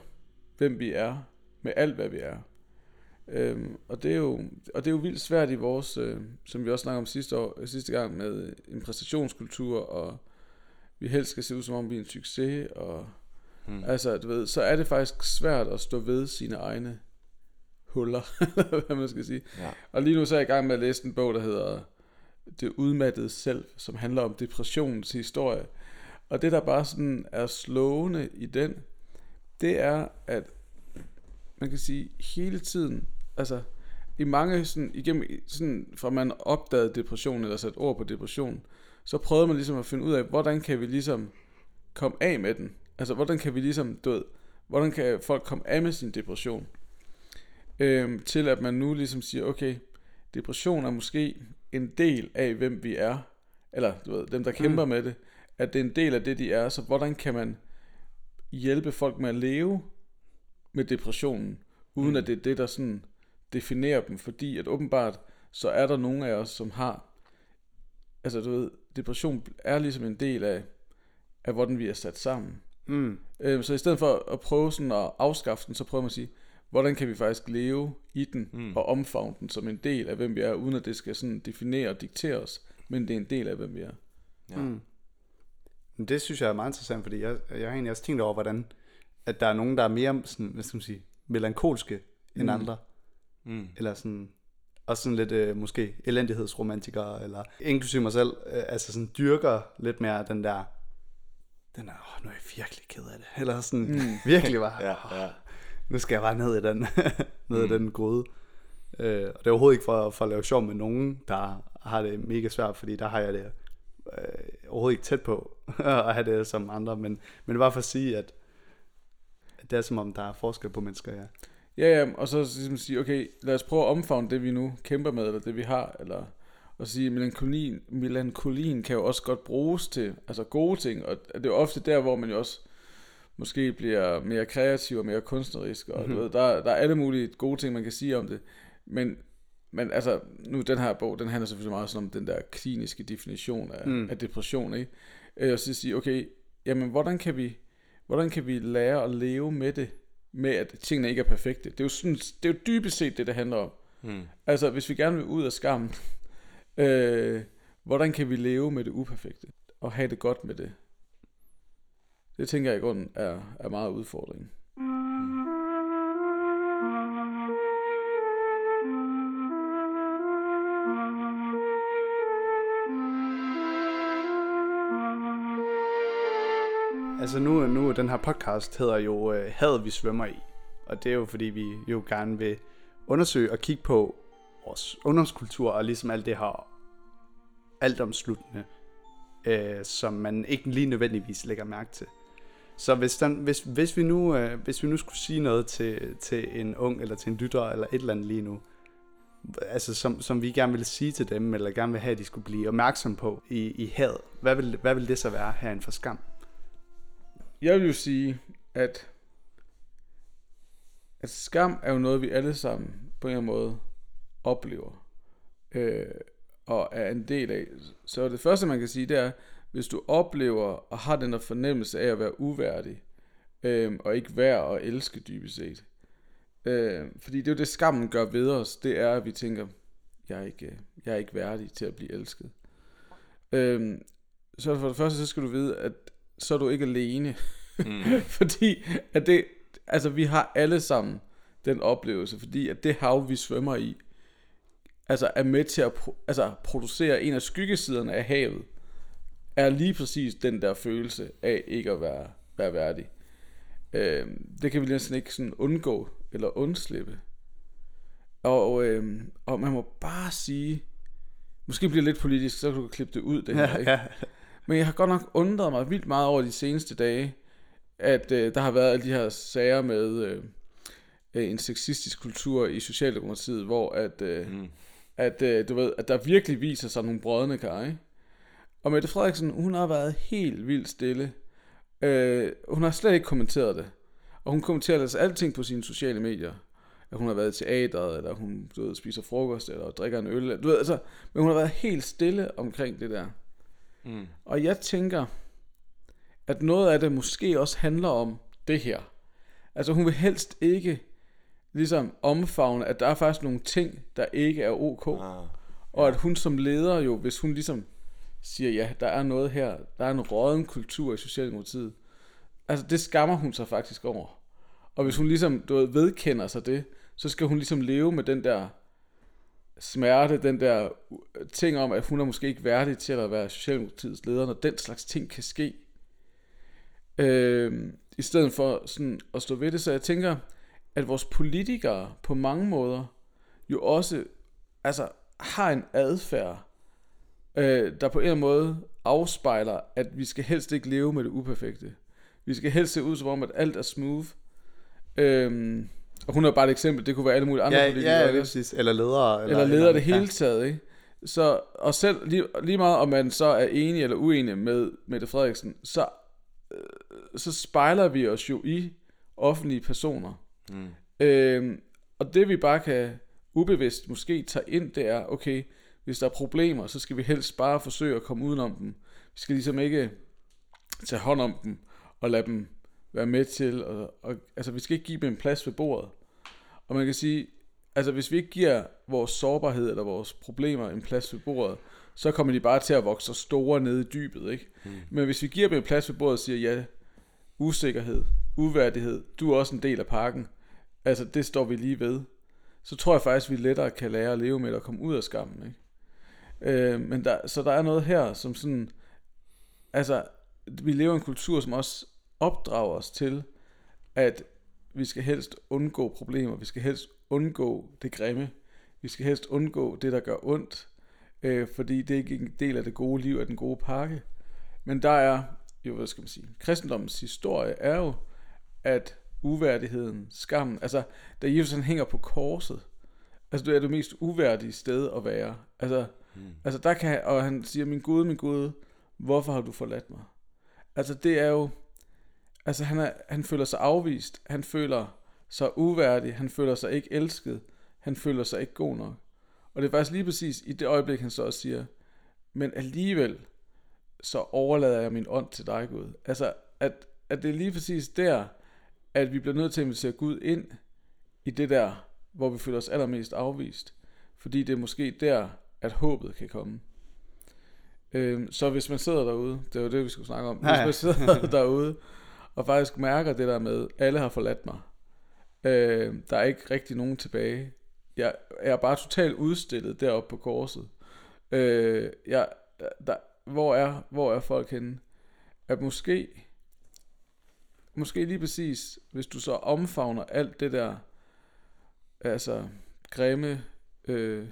hvem vi er, med alt, hvad vi er. Øhm, og, det er jo, og det er jo vildt svært i vores, øh, som vi også snakkede om sidste, år, sidste gang, med en præstationskultur, og vi helst skal se ud som om vi er en succes, og Mm. altså, du ved, så er det faktisk svært at stå ved sine egne huller, eller hvad man skal sige. Ja. Og lige nu så er jeg i gang med at læse en bog, der hedder Det udmattede selv, som handler om depressionens historie. Og det, der bare sådan er slående i den, det er, at man kan sige hele tiden, altså i mange sådan, igennem, sådan, fra man opdagede depression, eller sat ord på depression, så prøvede man ligesom at finde ud af, hvordan kan vi ligesom komme af med den? Altså, hvordan kan vi ligesom, du ved, hvordan kan folk komme af med sin depression? Øhm, til at man nu ligesom siger, okay, depression er måske en del af, hvem vi er, eller du ved, dem der kæmper mm. med det, at det er en del af det, de er, så hvordan kan man hjælpe folk med at leve med depressionen, uden mm. at det er det, der sådan definerer dem, fordi at åbenbart, så er der nogle af os, som har, altså du ved, depression er ligesom en del af, af hvordan vi er sat sammen. Mm. Øhm, så i stedet for at prøve sådan at afskaffe den, så prøver man at sige, hvordan kan vi faktisk leve i den, mm. og omfavne den som en del af, hvem vi er, uden at det skal sådan definere og diktere os, men det er en del af, hvem vi er. Ja. Mm. Men det synes jeg er meget interessant, fordi jeg, jeg har egentlig også tænkt over, hvordan at der er nogen, der er mere sådan, hvad skal man sige, melankolske end Mm. andre. Mm. Eller sådan, også sådan lidt øh, måske elendighedsromantikere, eller inklusive mig selv, øh, altså sådan dyrker lidt mere den der, den der, åh, nu er jeg virkelig ked af det. Eller sådan, mm. virkelig bare, Ja, ja. nu skal jeg bare ned i den, ned i den gode. Øh, og det er overhovedet ikke for, for at lave sjov med nogen, der har det mega svært, fordi der har jeg det øh, overhovedet ikke tæt på at have det som andre, men, men det bare for at sige, at det er som om, der er forskel på mennesker, ja. Ja, ja, og så ligesom sige, okay, lad os prøve at omfavne det, vi nu kæmper med, eller det, vi har, eller og sige, melankolien, melankolien kan jo også godt bruges til altså gode ting, og det er jo ofte der, hvor man jo også måske bliver mere kreativ og mere kunstnerisk, og mm-hmm. du ved, der, der er alle mulige gode ting, man kan sige om det, men, men altså, nu den her bog, den handler selvfølgelig meget sådan om den der kliniske definition af, mm. af depression, ikke? Øh, Og så sige, okay, jamen hvordan kan vi, hvordan kan vi lære at leve med det, med at tingene ikke er perfekte? Det er jo, sådan, det er jo dybest set det, det handler om. Mm. Altså, hvis vi gerne vil ud af skammen, øh, hvordan kan vi leve med det uperfekte? Og have det godt med det? Det tænker jeg i grunden er, er meget udfordringen. Altså nu, nu den her podcast hedder jo øh, Havet vi svømmer i. Og det er jo fordi vi jo gerne vil undersøge og kigge på vores ungdomskultur og ligesom alt det her alt omsluttende, øh, som man ikke lige nødvendigvis lægger mærke til. Så hvis, den, hvis, hvis, vi nu, øh, hvis vi nu skulle sige noget til, til en ung eller til en lytter eller et eller andet lige nu, altså som, som vi gerne vil sige til dem, eller gerne vil have, at de skulle blive opmærksom på i, i havet, hvad vil, hvad vil det så være herinde for skam? Jeg vil jo sige, at, at skam er jo noget, vi alle sammen på en eller anden måde oplever. Øh, og er en del af. Så det første, man kan sige, det er, hvis du oplever og har den der fornemmelse af at være uværdig, øh, og ikke værd at elske dybest set. Øh, fordi det er jo det, skammen gør ved os, det er, at vi tænker, jeg er ikke, jeg er ikke værdig til at blive elsket. Øh, så for det første, så skal du vide, at så er du ikke alene. Mm. fordi at det, altså vi har alle sammen den oplevelse, fordi at det hav, vi svømmer i, altså er med til at pro- altså, producere en af skyggesiderne af havet, er lige præcis den der følelse af ikke at være, være værdig. Øh, det kan vi næsten ikke sådan undgå eller undslippe. Og, øh, og man må bare sige, måske bliver lidt politisk, så kan du klippe det ud. Det her, ikke? Men jeg har godt nok undret mig vildt meget over de seneste dage, at øh, der har været alle de her sager med øh, en sexistisk kultur i Socialdemokratiet, hvor at, øh, mm. at øh, du ved, at der virkelig viser sig nogle brødne kar, ikke? Og Mette Frederiksen, hun har været helt vildt stille. Øh, hun har slet ikke kommenteret det. Og hun kommenterer altså alting på sine sociale medier. At hun har været i teateret, eller hun du ved, spiser frokost, eller drikker en øl. Du ved, altså, men hun har været helt stille omkring det der. Mm. Og jeg tænker, at noget af det måske også handler om det her. Altså hun vil helst ikke ligesom omfavne, at der er faktisk nogle ting, der ikke er ok. Ah, og at hun som leder jo, hvis hun ligesom siger, ja, der er noget her, der er en råden kultur i Socialdemokratiet, altså det skammer hun sig faktisk over. Og hvis hun ligesom du ved, vedkender sig det, så skal hun ligesom leve med den der smerte, den der øh, ting om, at hun er måske ikke værdig til at være Socialdemokratiets leder, når den slags ting kan ske. Øh, I stedet for sådan at stå ved det, så jeg tænker, at vores politikere på mange måder jo også altså, har en adfærd, øh, der på en eller anden måde afspejler, at vi skal helst ikke leve med det uperfekte. Vi skal helst se ud som om, at alt er smooth. Øh, og hun er bare et eksempel, det kunne være alle mulige andre ja, politikere. Ja, ja, præcis. Eller ledere. Eller, eller ledere det hele taget, ikke? Så, og selv lige, lige meget om man så er enig eller uenig med Mette Frederiksen, så, øh, så spejler vi os jo i offentlige personer. Mm. Øh, og det vi bare kan ubevidst måske tage ind, det er, okay, hvis der er problemer, så skal vi helst bare forsøge at komme udenom dem. Vi skal ligesom ikke tage hånd om dem og lade dem være med til, og, og, altså vi skal ikke give dem en plads ved bordet. Og man kan sige, altså hvis vi ikke giver vores sårbarhed eller vores problemer en plads ved bordet, så kommer de bare til at vokse store nede i dybet, ikke? Mm. Men hvis vi giver dem en plads ved bordet og siger, ja, usikkerhed, uværdighed, du er også en del af pakken, altså det står vi lige ved, så tror jeg faktisk, vi lettere kan lære at leve med at komme ud af skammen, ikke? Øh, men der, så der er noget her, som sådan, altså, vi lever i en kultur, som også opdrager os til, at vi skal helst undgå problemer, vi skal helst undgå det grimme, vi skal helst undgå det, der gør ondt, øh, fordi det er ikke en del af det gode liv, af den gode pakke. Men der er, jo hvad skal man sige, kristendommens historie er jo, at uværdigheden, skammen, altså da Jesus han hænger på korset, altså det er det mest uværdige sted at være. Altså, mm. altså der kan, og han siger, min Gud, min Gud, hvorfor har du forladt mig? Altså det er jo, Altså han, er, han føler sig afvist, han føler sig uværdig, han føler sig ikke elsket, han føler sig ikke god nok. Og det er faktisk lige præcis i det øjeblik, han så også siger, men alligevel, så overlader jeg min ånd til dig, Gud. Altså, at, at det er lige præcis der, at vi bliver nødt til at invitere Gud ind i det der, hvor vi føler os allermest afvist. Fordi det er måske der, at håbet kan komme. Øhm, så hvis man sidder derude, det er jo det, vi skulle snakke om. Hvis man sidder derude og faktisk mærker det der med, alle har forladt mig. Øh, der er ikke rigtig nogen tilbage. Jeg er bare totalt udstillet deroppe på korset. Øh, jeg, der, hvor, er, hvor er folk henne? At måske måske lige præcis, hvis du så omfavner alt det der, altså grimme, øh,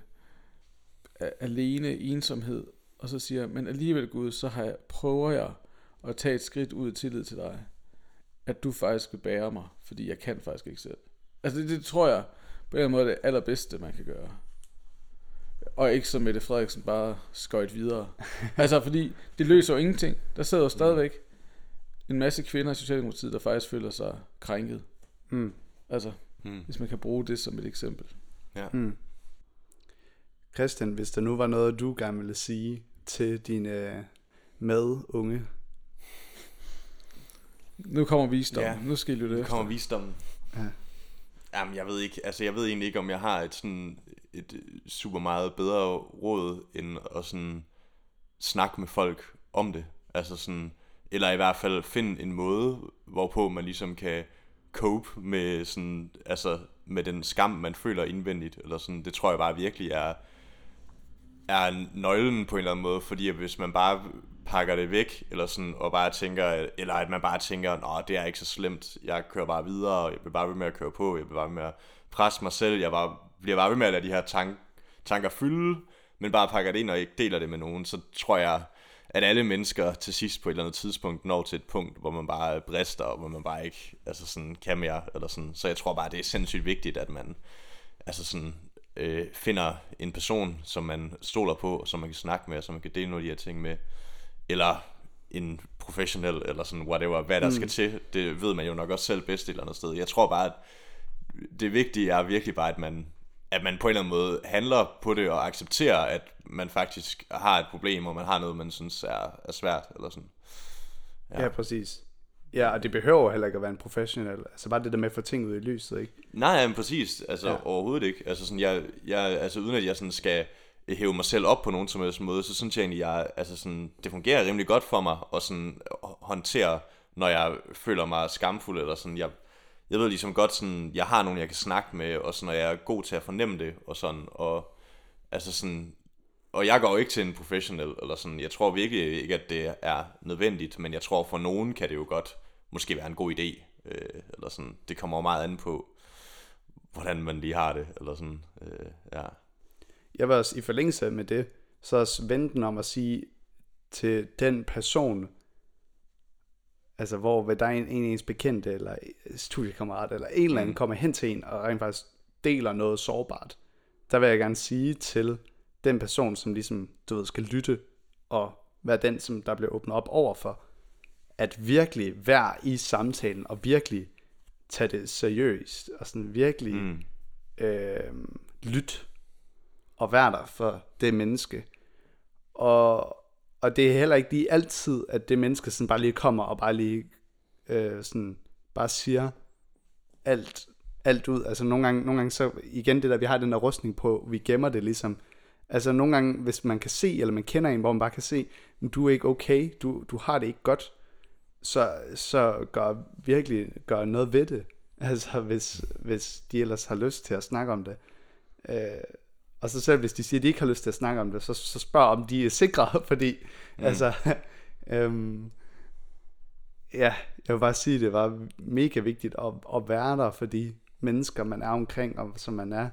alene ensomhed, og så siger, men alligevel Gud, så har jeg, prøver jeg at tage et skridt ud i tillid til dig, at du faktisk vil bære mig, fordi jeg kan faktisk ikke selv. Altså det, det tror jeg på en måde er det allerbedste, man kan gøre. Og ikke som Mette Frederiksen bare skøjt videre. altså fordi det løser jo ingenting. Der sidder jo stadigvæk en masse kvinder i Socialdemokratiet, der faktisk føler sig krænket. Mm. Altså, Mm. hvis man kan bruge det som et eksempel. Ja. Mm. Christian, hvis der nu var noget, du gerne ville sige til dine øh, medunge. Nu kommer visdom. Ja. Nu skal I lytte Nu efter. kommer visdommen. Ja. Jamen, jeg ved ikke, altså jeg ved egentlig ikke, om jeg har et sådan et øh, super meget bedre råd, end at sådan snakke med folk om det. Altså sådan, eller i hvert fald finde en måde, hvorpå man ligesom kan cope med sådan, altså med den skam, man føler indvendigt, eller sådan, det tror jeg bare virkelig er, er nøglen på en eller anden måde, fordi hvis man bare pakker det væk, eller sådan, og bare tænker, eller at man bare tænker, nå, det er ikke så slemt, jeg kører bare videre, og jeg vil bare ved med at køre på, jeg vil bare ved med at presse mig selv, jeg bare, bliver bare ved med at lade de her tank, tanker fylde, men bare pakker det ind og ikke deler det med nogen, så tror jeg, at alle mennesker til sidst på et eller andet tidspunkt når til et punkt, hvor man bare brister, og hvor man bare ikke altså sådan, kan mere. Eller sådan. Så jeg tror bare, det er sindssygt vigtigt, at man altså sådan, øh, finder en person, som man stoler på, som man kan snakke med, og som man kan dele nogle af de her ting med. Eller en professionel, eller sådan whatever, hvad der mm. skal til. Det ved man jo nok også selv bedst et eller andet sted. Jeg tror bare, at det vigtige er virkelig bare, at man, at man på en eller anden måde handler på det og accepterer, at man faktisk har et problem, og man har noget, man synes er, er svært, eller sådan. Ja. ja, præcis. Ja, og det behøver heller ikke at være en professionel. Altså bare det der med at få ting ud i lyset, ikke? Nej, men præcis. Altså ja. overhovedet ikke. Altså, sådan, jeg, jeg, altså uden at jeg sådan skal hæve mig selv op på nogen som helst måde, så synes jeg egentlig, jeg, altså sådan, det fungerer rimelig godt for mig at sådan håndtere, når jeg føler mig skamfuld, eller sådan, jeg, jeg ved ligesom godt, sådan, jeg har nogen, jeg kan snakke med, og sådan, og jeg er god til at fornemme det, og sådan, og altså sådan, og jeg går jo ikke til en professionel, eller sådan, jeg tror virkelig ikke, at det er nødvendigt, men jeg tror for nogen kan det jo godt måske være en god idé, øh, eller sådan, det kommer jo meget an på, hvordan man lige har det, eller sådan, øh, ja. Jeg vil også i forlængelse med det, så også vente om at sige til den person, altså hvor ved der er en, en ens bekendte, eller studiekammerat, eller en eller anden Mm. kommer hen til en, og rent faktisk deler noget sårbart, der vil jeg gerne sige til den person, som ligesom, du ved, skal lytte, og være den, som der bliver åbnet op over for, at virkelig være i samtalen, og virkelig tage det seriøst, og sådan virkelig Mm. øh, lyt og være der for det menneske. Og, og det er heller ikke lige altid, at det menneske sådan bare lige kommer og bare lige øh, sådan bare siger alt, alt ud. Altså nogle gange, nogle gange så, igen det der, vi har den der rustning på, vi gemmer det ligesom. Altså nogle gange, hvis man kan se, eller man kender en, hvor man bare kan se, "Men du er ikke okay, du, du har det ikke godt, så, så gør virkelig gør noget ved det. Altså hvis, hvis de ellers har lyst til at snakke om det. Øh, og så selv hvis de siger, at de ikke har lyst til at snakke om det, så, så spørg om de er sikre, fordi mm. altså, øhm, ja, jeg vil bare sige, at det var mega vigtigt at, at være der for de mennesker, man er omkring, og som man er,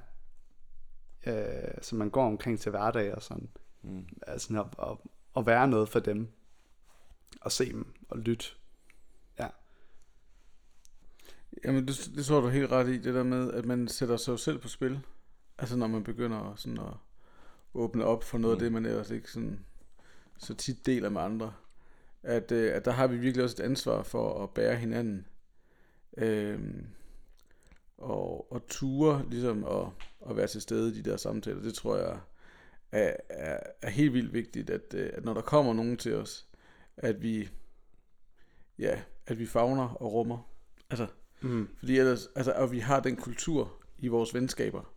øh, som man går omkring til hverdag og sådan. Mm. Altså at, at, at være noget for dem, og se dem og lytte. Ja. Jamen, det, det tror du helt ret i, det der med, at man sætter sig selv på spil. Altså, når man begynder sådan at åbne op for noget mm. af det, man ellers ikke sådan, så tit deler med andre. At, øh, at der har vi virkelig også et ansvar for at bære hinanden. Øhm, og, og ture, ligesom at, at være til stede i de der samtaler, det tror jeg er, er, er helt vildt vigtigt, at, øh, at når der kommer nogen til os, at vi, ja, at vi fagner og rummer. Altså, Mm. fordi ellers, altså, og vi har den kultur i vores venskaber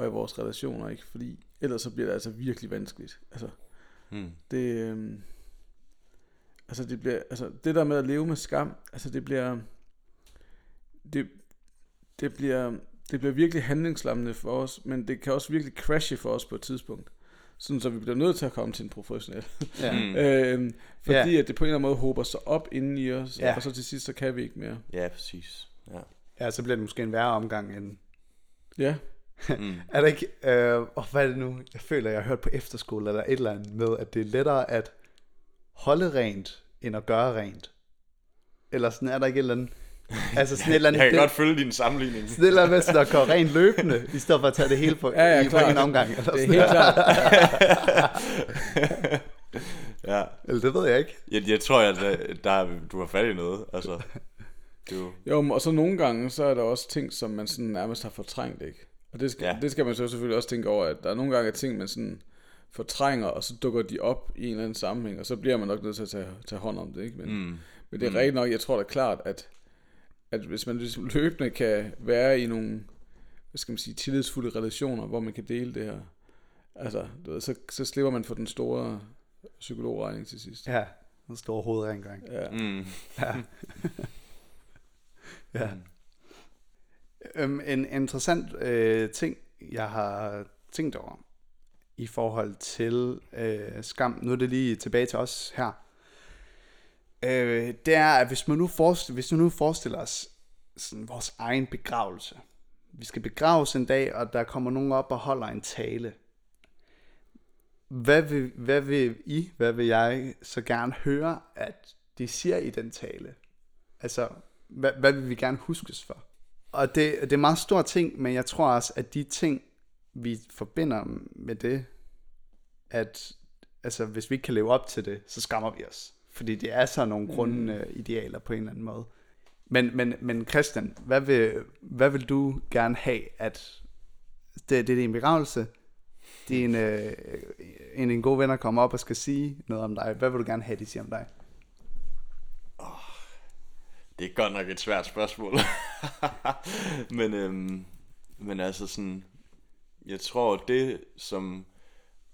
og i vores relationer, ikke? Fordi ellers så bliver det altså virkelig vanskeligt. Altså, Mm. det, øhm, altså det bliver, altså det der med at leve med skam, altså det bliver, det, det bliver, det bliver virkelig handlingslammende for os, men det kan også virkelig crashe for os på et tidspunkt. sådan så vi bliver nødt til at komme til en professionel. Ja. Mm. øhm, fordi Ja. at det på en eller anden måde håber sig op inden i os, Ja. og så til sidst, så kan vi ikke mere. Ja, præcis. Ja. ja, så bliver det måske en værre omgang end... Ja, Mm. Er der ikke... Øh, oh, hvad er det nu? Jeg føler, jeg har hørt på efterskole eller et eller andet med, at det er lettere at holde rent, end at gøre rent. Eller sådan er der ikke et eller andet... Altså sådan et eller andet... Jeg kan det, godt følge din sammenligning. Sådan et eller andet sådan at gøre rent løbende, i stedet for at tage det hele på, Ja, ja, i, på en omgang. Eller, det er helt klart. ja. eller det ved jeg ikke. Jeg, jeg tror, at der, der, du har fat i noget. Altså, er jo... Og så nogle gange, så er der også ting, som man sådan nærmest har fortrængt, ikke? Og det skal, Ja. det skal man så selvfølgelig også tænke over, at der er nogle gange ting, man sådan fortrænger, og så dukker de op i en eller anden sammenhæng, og så bliver man nok nødt til at tage, tage hånd om det, ikke? Men, Mm. men det er mm. rigtigt nok, jeg tror da klart, at, at hvis man ligesom løbende kan være i nogle, hvad skal man sige, tillidsfulde relationer, hvor man kan dele det her, altså, du ved, så, så slipper man for den store psykologregning til sidst. Ja, en stor hovedrengøring. Ja. Mm. Ja. ja. Øhm, en interessant øh, ting, jeg har tænkt over i forhold til øh, skam, nu er det lige tilbage til os her, øh, det er, at hvis man nu forestiller, hvis man nu forestiller os sådan vores egen begravelse, vi skal begraves en dag, og der kommer nogen op og holder en tale. Hvad vil, hvad vil I, hvad vil jeg så gerne høre, at de siger i den tale? Altså, hvad, hvad vil vi gerne huskes for? Og det, det er en meget stor ting, men jeg tror også, at de ting, vi forbinder med det, at altså, hvis vi ikke kan leve op til det, så skammer vi os. Fordi det er så nogle grunde mm. idealer på en eller anden måde. Men, men, men Christian, hvad vil, hvad vil du gerne have, at det, det er din begravelse, din, øh, en, en god venner kommer op og skal sige noget om dig. Hvad vil du gerne have, de siger om dig? Det er godt nok et svært spørgsmål. men, øhm, men altså sådan, jeg tror det, som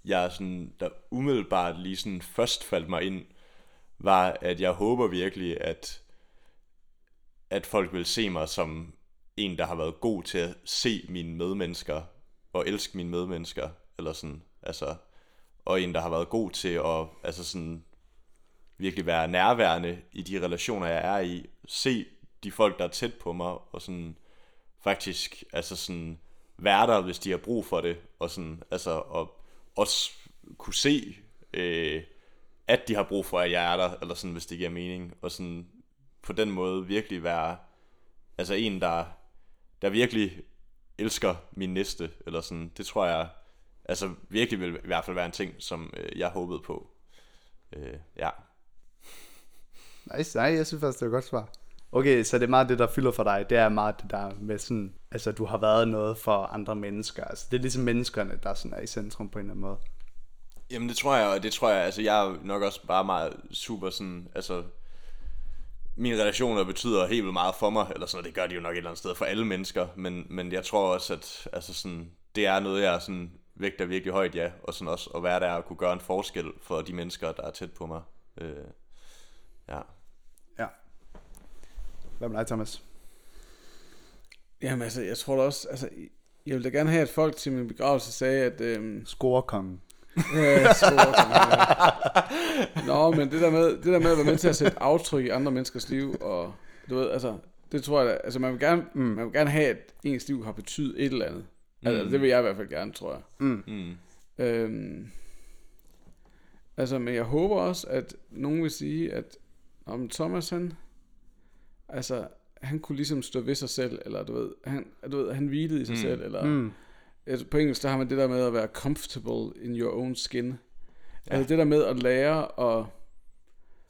jeg sådan, der umiddelbart lige sådan først faldt mig ind, var, at jeg håber virkelig, at, at folk vil se mig som en, der har været god til at se mine medmennesker, og elske mine medmennesker, eller sådan, altså, og en, der har været god til at, altså sådan, virkelig være nærværende i de relationer, jeg er i. Se de folk, der er tæt på mig, og sådan faktisk altså sådan være der, hvis de har brug for det, og sådan, altså, og også kunne se, øh, at de har brug for, at jeg er der, eller sådan, hvis det giver mening, og sådan på den måde virkelig være, altså en, der, der virkelig elsker min næste, eller sådan, det tror jeg, altså virkelig vil i hvert fald være en ting, som øh, jeg håbede på. Øh, ja. Nice, nej, jeg synes faktisk, det er et godt svar. Okay, så det er meget det, der fylder for dig. Det er meget det der med sådan, altså du har været noget for andre mennesker. Altså det er ligesom menneskerne, der sådan er i centrum på en eller anden måde. Jamen det tror jeg, og det tror jeg, altså jeg er nok også bare meget super sådan, altså mine relationer betyder helt vildt meget for mig, eller sådan, og det gør de jo nok et eller andet sted for alle mennesker, men, men jeg tror også, at altså sådan, det er noget, jeg sådan vægter virkelig højt, ja, og sådan også at være der og kunne gøre en forskel for de mennesker, der er tæt på mig. Øh. Ja. Hvad med dig, Thomas? Jamen altså, jeg tror da også, altså, jeg ville da gerne have, at folk til min begravelse sagde, at... Øhm, Scorekongen. Ja, store, ja. Nå, men det der, med, det der med at være med til at sætte aftryk i andre menneskers liv, og du ved, altså, det tror jeg, da- altså man vil gerne, mm. man vil gerne have, at ens liv har betydet et eller andet. Altså, Mm. det vil jeg i hvert fald gerne, tror jeg. Mm. Øhm, altså, men jeg håber også, at nogen vil sige, at om Thomas, han, altså, han kunne ligesom stå ved sig selv, eller du ved, han, du ved, han hvilede i sig Mm. selv, eller Mm. altså, på engelsk, der har man det der med at være comfortable in your own skin. Ja. Altså det der med at lære at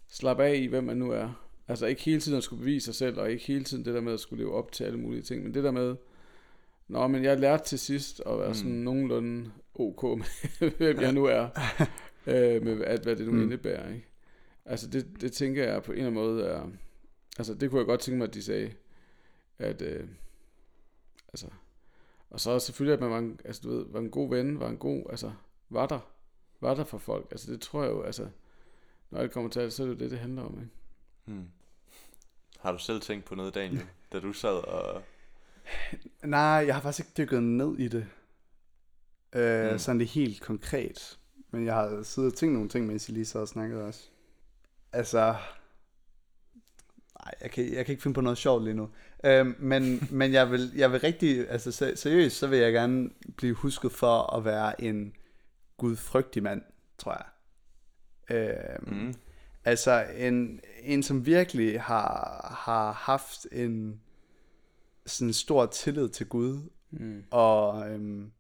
slappe af i, hvem man nu er. Altså ikke hele tiden at skulle bevise sig selv, og ikke hele tiden det der med at skulle leve op til alle mulige ting, men det der med, Nå, men jeg lærte til sidst at være Mm. sådan nogenlunde ok med, hvem jeg nu er, øh, med at, hvad det nu mm. indebærer, ikke? Altså det, det tænker jeg på en eller anden måde er, altså det kunne jeg godt tænke mig, at de sagde, at, øh, altså, og så selvfølgelig, at man var en, altså, du ved, var en god ven, var en god, altså, var der, var der for folk. Altså, det tror jeg jo, altså, når det kommer til det, så er det jo det, det handler om, ikke? Mm. Har du selv tænkt på noget, Daniel, da du sad og... Nej, jeg har faktisk ikke dykket ned i det. Øh, Mm. Sådan det helt konkret. men jeg har siddet og tænkt nogle ting, mens I lige så og snakket også. Altså, nej, jeg kan, jeg kan ikke finde på noget sjovt lige nu. Øhm, men, men jeg vil, jeg vil rigtig, altså se- seriøst, så vil jeg gerne blive husket for at være en gudfrygtig mand, tror jeg. Øhm, Mm. Altså en, en som virkelig har, har haft en sådan stor tillid til Gud, Mm. og øhm,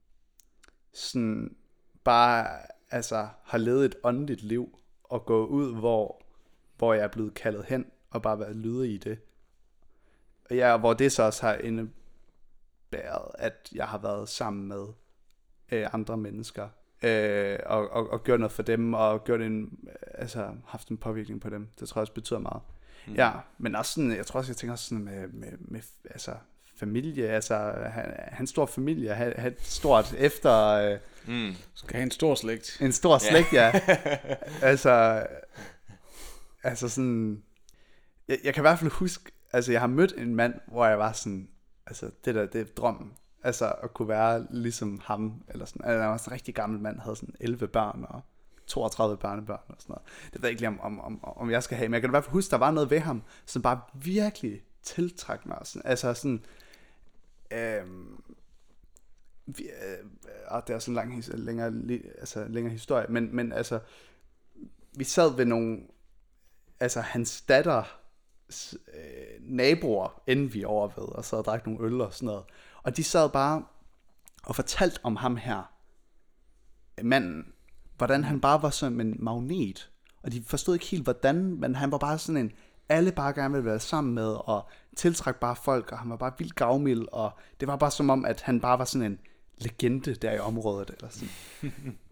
sådan bare altså har levet et åndeligt liv, og gå ud, hvor, hvor jeg er blevet kaldet hen, og bare været lydig i det. Og ja, hvor det så også har indebæret, at jeg har været sammen med øh, andre mennesker, øh, og, og, og gjort noget for dem, og gjort en, altså, haft en påvirkning på dem. Det tror jeg også betyder meget. Mm. Ja, men også sådan, jeg tror også, jeg tænker også sådan med, med, med altså, familie, altså, han, hans stor familie, have, have et stort efter, øh, Mm. Skal have en stor slægt. en stor slægt, ja. altså, altså sådan, jeg, jeg kan i hvert fald huske, altså jeg har mødt en mand, hvor jeg var sådan, altså det der, det er drømmen. Altså at kunne være ligesom ham, eller sådan, altså, han var sådan en rigtig gammel mand, havde sådan 11 børn og 32 børnebørn og sådan noget. Det ved jeg ikke lige, om, om, om, om jeg skal have, men jeg kan i hvert fald huske, der var noget ved ham, som bare virkelig tiltrak mig. Sådan, altså sådan, øhm, vi, øh, og det er sådan en lang, længere, altså, længere historie, men, men altså, vi sad ved nogle, altså hans datter, øh, naboer, inden vi over ved, og sad og drak nogle øl og sådan noget. Og de sad bare og fortalte om ham her, manden, hvordan han bare var sådan en magnet. Og de forstod ikke helt, hvordan, men han var bare sådan en, alle bare gerne ville være sammen med, og tiltrække bare folk, og han var bare vildt gavmild, og det var bare som om, at han bare var sådan en legende der i området, eller sådan.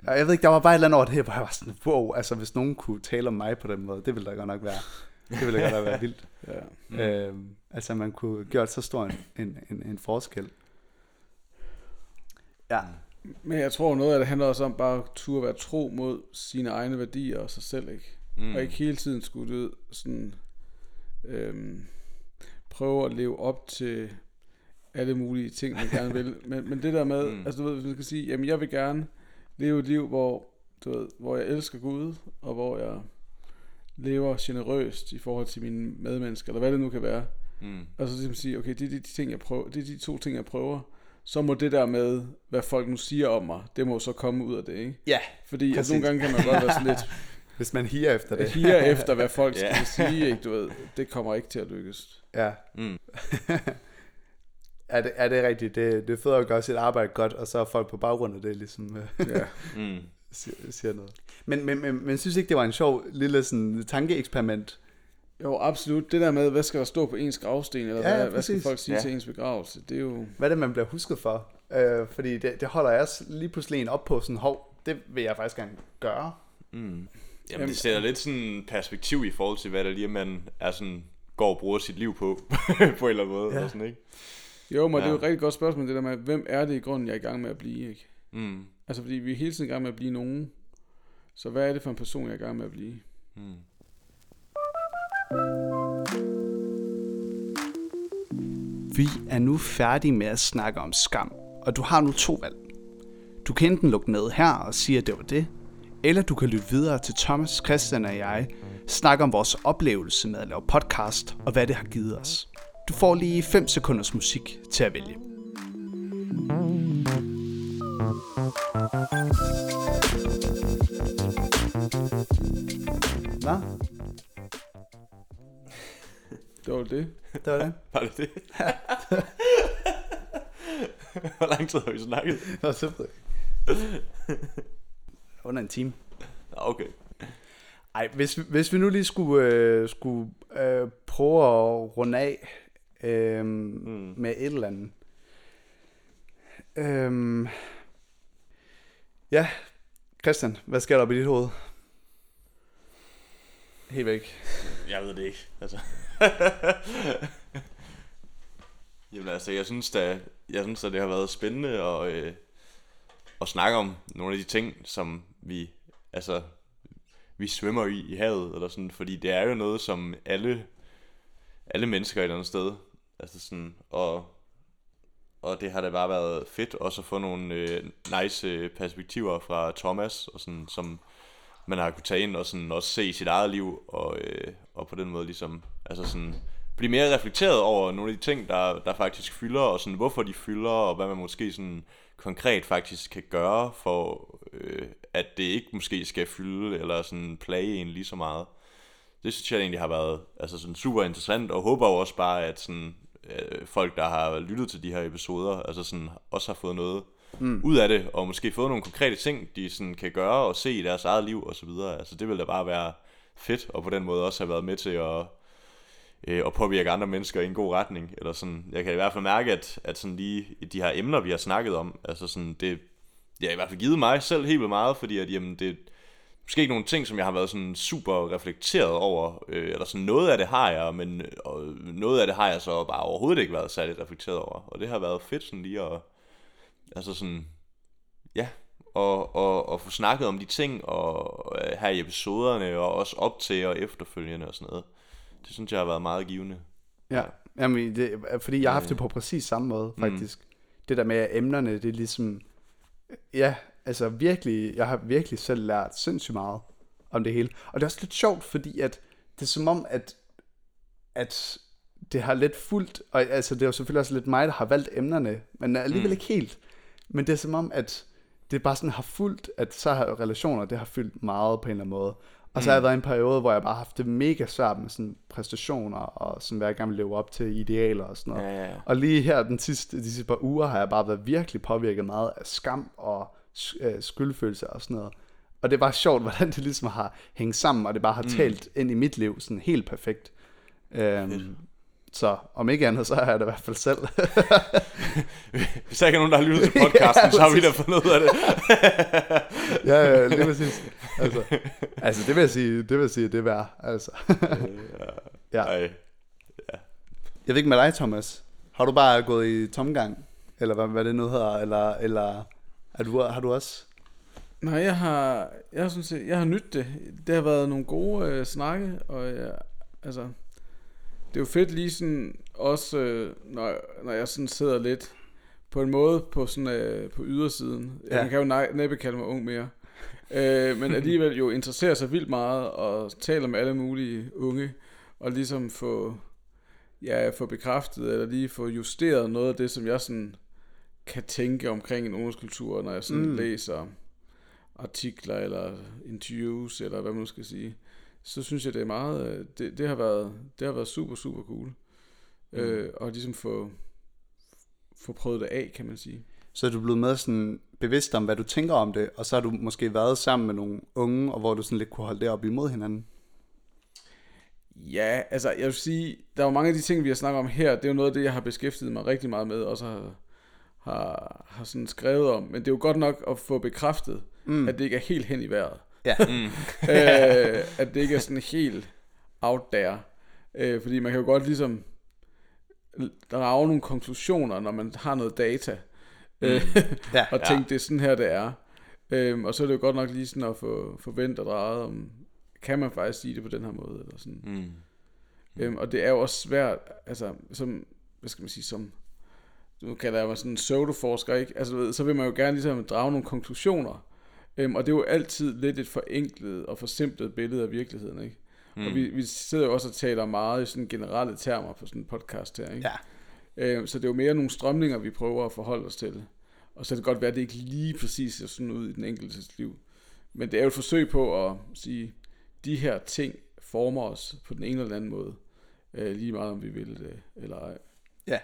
og jeg ved ikke, der var bare et eller andet over det her, hvor jeg var sådan, wow, altså hvis nogen kunne tale om mig på den måde, det ville da godt nok være, det ville da godt være vildt. Ja. Mm. Øhm, altså man kunne gjort så stor en, en, en, en forskel. Ja, Men jeg tror noget af det handler også om bare at turde være tro mod sine egne værdier og sig selv, ikke? Mm. Og ikke hele tiden skulle du sådan, øhm, prøve at leve op til alle mulige ting, man gerne vil. Men, men det der med, mm. altså du ved, hvis man skal sige, jamen jeg vil gerne leve et liv, hvor, du ved, hvor jeg elsker Gud, og hvor jeg lever generøst i forhold til mine medmennesker, eller hvad det nu kan være. Mm. Og så ligesom sige, okay, det er de, de, ting, jeg prøver, det er de to ting, jeg prøver. Så må det der med, hvad folk nu siger om mig, det må så komme ud af det, ikke? ja Fordi Præcis. nogle gange kan man godt være sådan lidt hvis man higer efter det. higer efter, hvad folk skal sige, ikke? Du ved, det kommer ikke til at lykkes. Ja. Mm. er, det, er det rigtigt? Det, det er fedt at gøre sit arbejde godt, og så er folk på baggrund af det ligesom øh, Ja. Mm. Siger, noget. Men, men, men, men synes ikke, det var en sjov lille sådan, tankeeksperiment? Jo, absolut. Det der med, hvad skal der stå på ens gravsten, eller Ja, ja, hvad, hvad skal folk sige Ja. til ens begravelse, det er jo... Hvad er det, man bliver husket for? Øh, fordi det, det holder jeg også lige pludselig en op på sådan, hov, det vil jeg faktisk gerne gøre. Mm. Jamen, Jamen- det sætter lidt sådan perspektiv i forhold til, hvad der lige man er sådan, går og bruger sit liv på, på en eller anden måde. Ja. Ja. Sådan, ikke? Jo, men ja. det er jo et rigtig godt spørgsmål, det der med, hvem er det i grunden, jeg er i gang med at blive, ikke? Mm. Altså, fordi vi er hele tiden i gang med at blive nogen. Så hvad er det for en person, jeg er i gang med at blive? Mm. Vi er nu færdige med at snakke om skam, og du har nu to valg. Du kan enten lukke ned her og sige, at det var det, eller du kan lytte videre til Thomas, Christian og jeg snakke om vores oplevelse med at lave podcast og hvad det har givet os. Du får lige 5 sekunders musik til at vælge. Hvad? Det var det. Det var det. Var det det? Hvor lang tid har vi snakket? Det var simpelthen. Under en time. Okay. Ej, hvis, vi- hvis vi nu lige skulle, øh, skulle øh, prøve at runde af øh, mm. med et eller andet. Øh, ja, Christian, hvad sker der op i dit hoved? Helt væk. Jeg ved det ikke. Altså. Jamen altså, jeg synes da, jeg synes at det har været spændende at, øh, at snakke om nogle af de ting, som vi, altså, vi svømmer i i havet, eller sådan, fordi det er jo noget, som alle, alle mennesker et eller andet sted, altså sådan, og og det har da bare været fedt også at få nogle øh, nice øh, perspektiver fra Thomas, og sådan, som man har kunne tage ind og sådan også se sit eget liv, og, øh, og på den måde ligesom, altså sådan, blive mere reflekteret over nogle af de ting, der, der faktisk fylder, og sådan, hvorfor de fylder, og hvad man måske sådan konkret faktisk kan gøre, for øh, at det ikke måske skal fylde, eller sådan plage en lige så meget. Det synes jeg egentlig har været altså sådan super interessant, og håber jo også bare, at sådan, øh, folk, der har lyttet til de her episoder, altså sådan, også har fået noget mm. ud af det, og måske fået nogle konkrete ting, de sådan kan gøre og se i deres eget liv og så videre. Altså det vil da bare være fedt, og på den måde også have været med til at, øh, at påvirke andre mennesker i en god retning. Eller sådan, jeg kan i hvert fald mærke, at, at sådan lige de her emner, vi har snakket om, altså sådan, det, det har i hvert fald givet mig selv helt vildt meget, fordi at, jamen, det, måske ikke nogle ting, som jeg har været sådan super reflekteret over, øh, eller sådan noget af det har jeg, men og noget af det har jeg så bare overhovedet ikke været særligt reflekteret over, og det har været fedt sådan lige at, altså sådan, ja, og, og, og få snakket om de ting, og øh, her i episoderne, og også op til og efterfølgende og sådan noget. Det synes jeg har været meget givende. Ja, Jamen, det, fordi jeg har haft det på præcis samme måde, faktisk. Mm. Det der med, at emnerne, det er ligesom, ja, altså virkelig, jeg har virkelig selv lært sindssygt meget om det hele. Og det er også lidt sjovt, fordi at det er som om, at, at det har lidt fuldt, og altså det er jo selvfølgelig også lidt mig, der har valgt emnerne, men alligevel mm. ikke helt. Men det er som om, at det bare sådan har fulgt, at så har relationer, det har fyldt meget på en eller anden måde. Og så har jeg været i en periode, hvor jeg bare har haft det mega svært med sådan præstationer, og sådan hvad jeg gerne vil leve op til idealer og sådan noget. Ja, ja, ja. Og lige her den sidste, de sidste par uger har jeg bare været virkelig påvirket meget af skam og skyldfølelse og sådan noget. Og det er bare sjovt, hvordan det ligesom har hængt sammen, og det bare har mm. talt ind i mit liv sådan helt perfekt. Øhm, så om ikke andet, så har jeg det i hvert fald selv. Hvis der ikke er nogen, der har lyttet til podcasten, ja, så har vi da fundet ud af det. ja, ja, lige præcis. Altså, altså, det vil jeg sige, det vil jeg sige, det er værd. Altså. ja. Ej. ja. Jeg ved ikke med dig, Thomas. Har du bare gået i tomgang? Eller hvad, hvad det nu hedder? Eller, eller er du, har du også? Nej, jeg har, jeg synes, jeg har nydt det. Det har været nogle gode øh, snakke, og jeg, altså, det er jo fedt lige sådan, også øh, når, når jeg sådan sidder lidt på en måde på sådan øh, på ydersiden. Ja. Man kan jo næ- næppe kalde mig ung mere. øh, men alligevel jo interesserer sig vildt meget og taler med alle mulige unge og ligesom få ja, få bekræftet eller lige få justeret noget af det, som jeg sådan kan tænke omkring en ungdomskultur, når jeg sådan mm. læser artikler eller interviews, eller hvad man nu skal sige, så synes jeg, det er meget, øh, det, det, har, været, det har været super, super cool. Mm. Øh, og ligesom få, få prøvet det af, kan man sige. Så er du blevet med sådan bevidst om, hvad du tænker om det, og så har du måske været sammen med nogle unge, og hvor du sådan lidt kunne holde det op imod hinanden? Ja, altså jeg vil sige, der er jo mange af de ting, vi har snakket om her, det er jo noget af det, jeg har beskæftiget mig rigtig meget med, og så har, har, har sådan skrevet om. Men det er jo godt nok at få bekræftet, mm. at det ikke er helt hen i vejret. Ja. Mm. øh, at det ikke er sådan helt out there. Øh, fordi man kan jo godt ligesom drage nogle konklusioner, når man har noget data. Mm. Øh, ja, og tænke, ja. det er sådan her, det er. Øh, og så er det jo godt nok lige sådan at få, forvente og drejet om, kan man faktisk sige det på den her måde, eller sådan. Mm. Øhm, og det er jo også svært, altså, som, hvad skal man sige, som, nu kalder jeg mig sådan en pseudoforsker, ikke? Altså, ved, så vil man jo gerne ligesom drage nogle konklusioner, øhm, og det er jo altid lidt et forenklet og forsimplet billede af virkeligheden, ikke? Mm. Og vi, vi sidder jo også og taler meget i sådan generelle termer på sådan en podcast her, ikke? Ja. Øhm, så det er jo mere nogle strømninger, vi prøver at forholde os til. Og så kan det godt være, at det ikke lige præcis ser sådan ud i den enkeltes liv. Men det er jo et forsøg på at sige, de her ting former os på den ene eller anden måde. Øh, lige meget om vi vil det eller ej. Ja.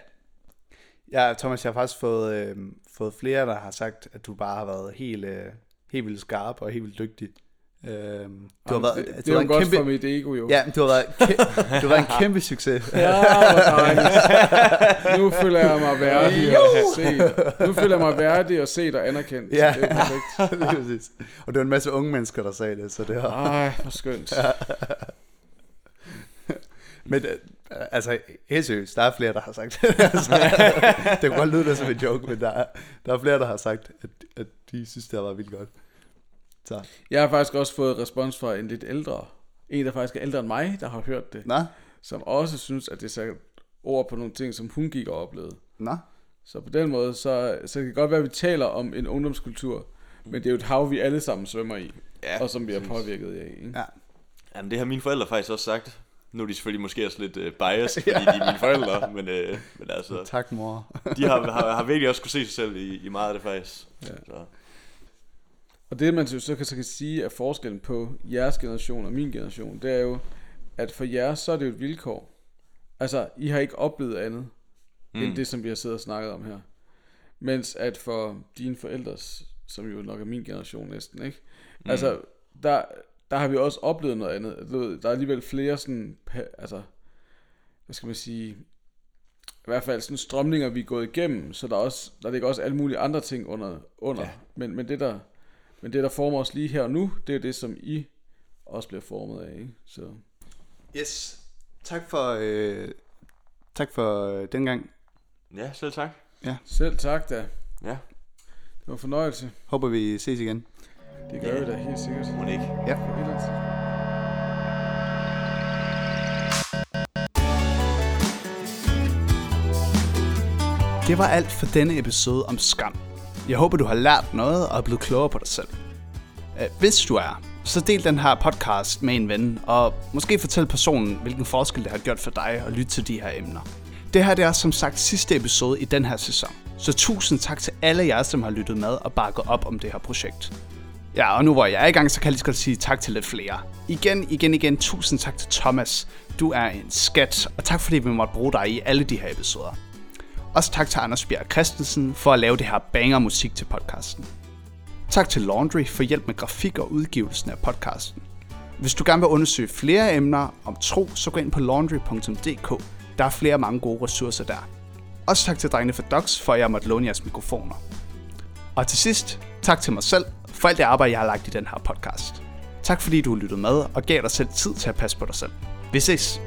Ja, Thomas, jeg har faktisk fået, øh, fået flere, der har sagt, at du bare har været helt, øh, helt vildt skarp og helt vildt dygtig. Øh, du Jamen, har været, det, det var godt kæmpe, for mit ego jo. Ja, du har været, kæ, du har været en kæmpe succes. ja, Nu føler jeg mig værdig og set. Nu føler jeg mig værdig og set og anerkendt. Ja, det er perfekt. det er præcis. Og det var en masse unge mennesker, der sagde det, så det var... Ej, hvor skønt. Men øh, altså, helt seriøst, der er flere, der har sagt det. altså, det kan godt lyde som en joke, men der er, der er flere, der har sagt, at, at de synes, det var vildt godt. Så. Jeg har faktisk også fået respons fra en lidt ældre, en der faktisk er ældre end mig, der har hørt det. Nå? Som også synes, at det satte ord på nogle ting, som hun gik og oplevede. Nå? Så på den måde, så, så kan det godt være, at vi taler om en ungdomskultur, men det er jo et hav, vi alle sammen svømmer i, Ja, og som vi er påvirket af. Ikke? Ja. Jamen, det har mine forældre faktisk også sagt. Nu er de selvfølgelig måske også lidt uh, biased, fordi de er mine forældre, men, uh, men altså, Tak, mor. de har, har, har virkelig også kunne se sig selv i, i meget af det faktisk. Ja. Så, Og det, man så kan, så kan sige, er forskellen på jeres generation og min generation, det er jo, at for jer, så er det jo et vilkår. Altså, I har ikke oplevet andet, mm. end det, som vi har siddet og snakket om her. Mens at for dine forældres, som jo nok er min generation næsten, ikke? Mm. Altså, der, der har vi også oplevet noget andet. Du ved, Der er alligevel flere sådan, altså, hvad skal man sige, i hvert fald sådan strømninger, vi er gået igennem, så der, er også, der ligger også alle mulige andre ting under. under. Ja. Men, men, det, der, men det, der former os lige her og nu, det er det, som I også bliver formet af. Ikke? Så. Yes. Tak for, øh, tak for øh, den gang. ja, selv tak. Selv tak da. Ja, Det var en fornøjelse. Håber vi ses igen. Det gør vi da helt sikkert. må ikke. Ja. Tidspunkt. Det var alt for denne episode om skam. Jeg håber, du har lært noget og er blevet klogere på dig selv. Øh, Hvis du er, så del den her podcast med en ven, og måske fortæl personen, hvilken forskel det har gjort for dig at lytte til de her emner. Det her det er som sagt sidste episode i den her sæson, så tusind tak til alle jer, som har lyttet med og bakket op om det her projekt. Ja, og nu hvor jeg er i gang, så kan jeg lige så godt sige tak til lidt flere. Igen, igen, igen, tusind tak til Thomas. Du er en skat, og tak fordi vi måtte bruge dig i alle de her episoder. Også tak til Anders Bjerg Christensen for at lave det her banger musik til podcasten. Tak til Laundry for hjælp med grafik og udgivelsen af podcasten. Hvis du gerne vil undersøge flere emner om tro, så gå ind på laundry.dk. Der er flere mange gode ressourcer der. Også tak til drengene for Docs for at jeg måtte låne jeres mikrofoner. Og til sidst, tak til mig selv for alt det arbejde, jeg har lagt i den her podcast. Tak fordi du har lyttet med og gav dig selv tid til at passe på dig selv. Vi ses!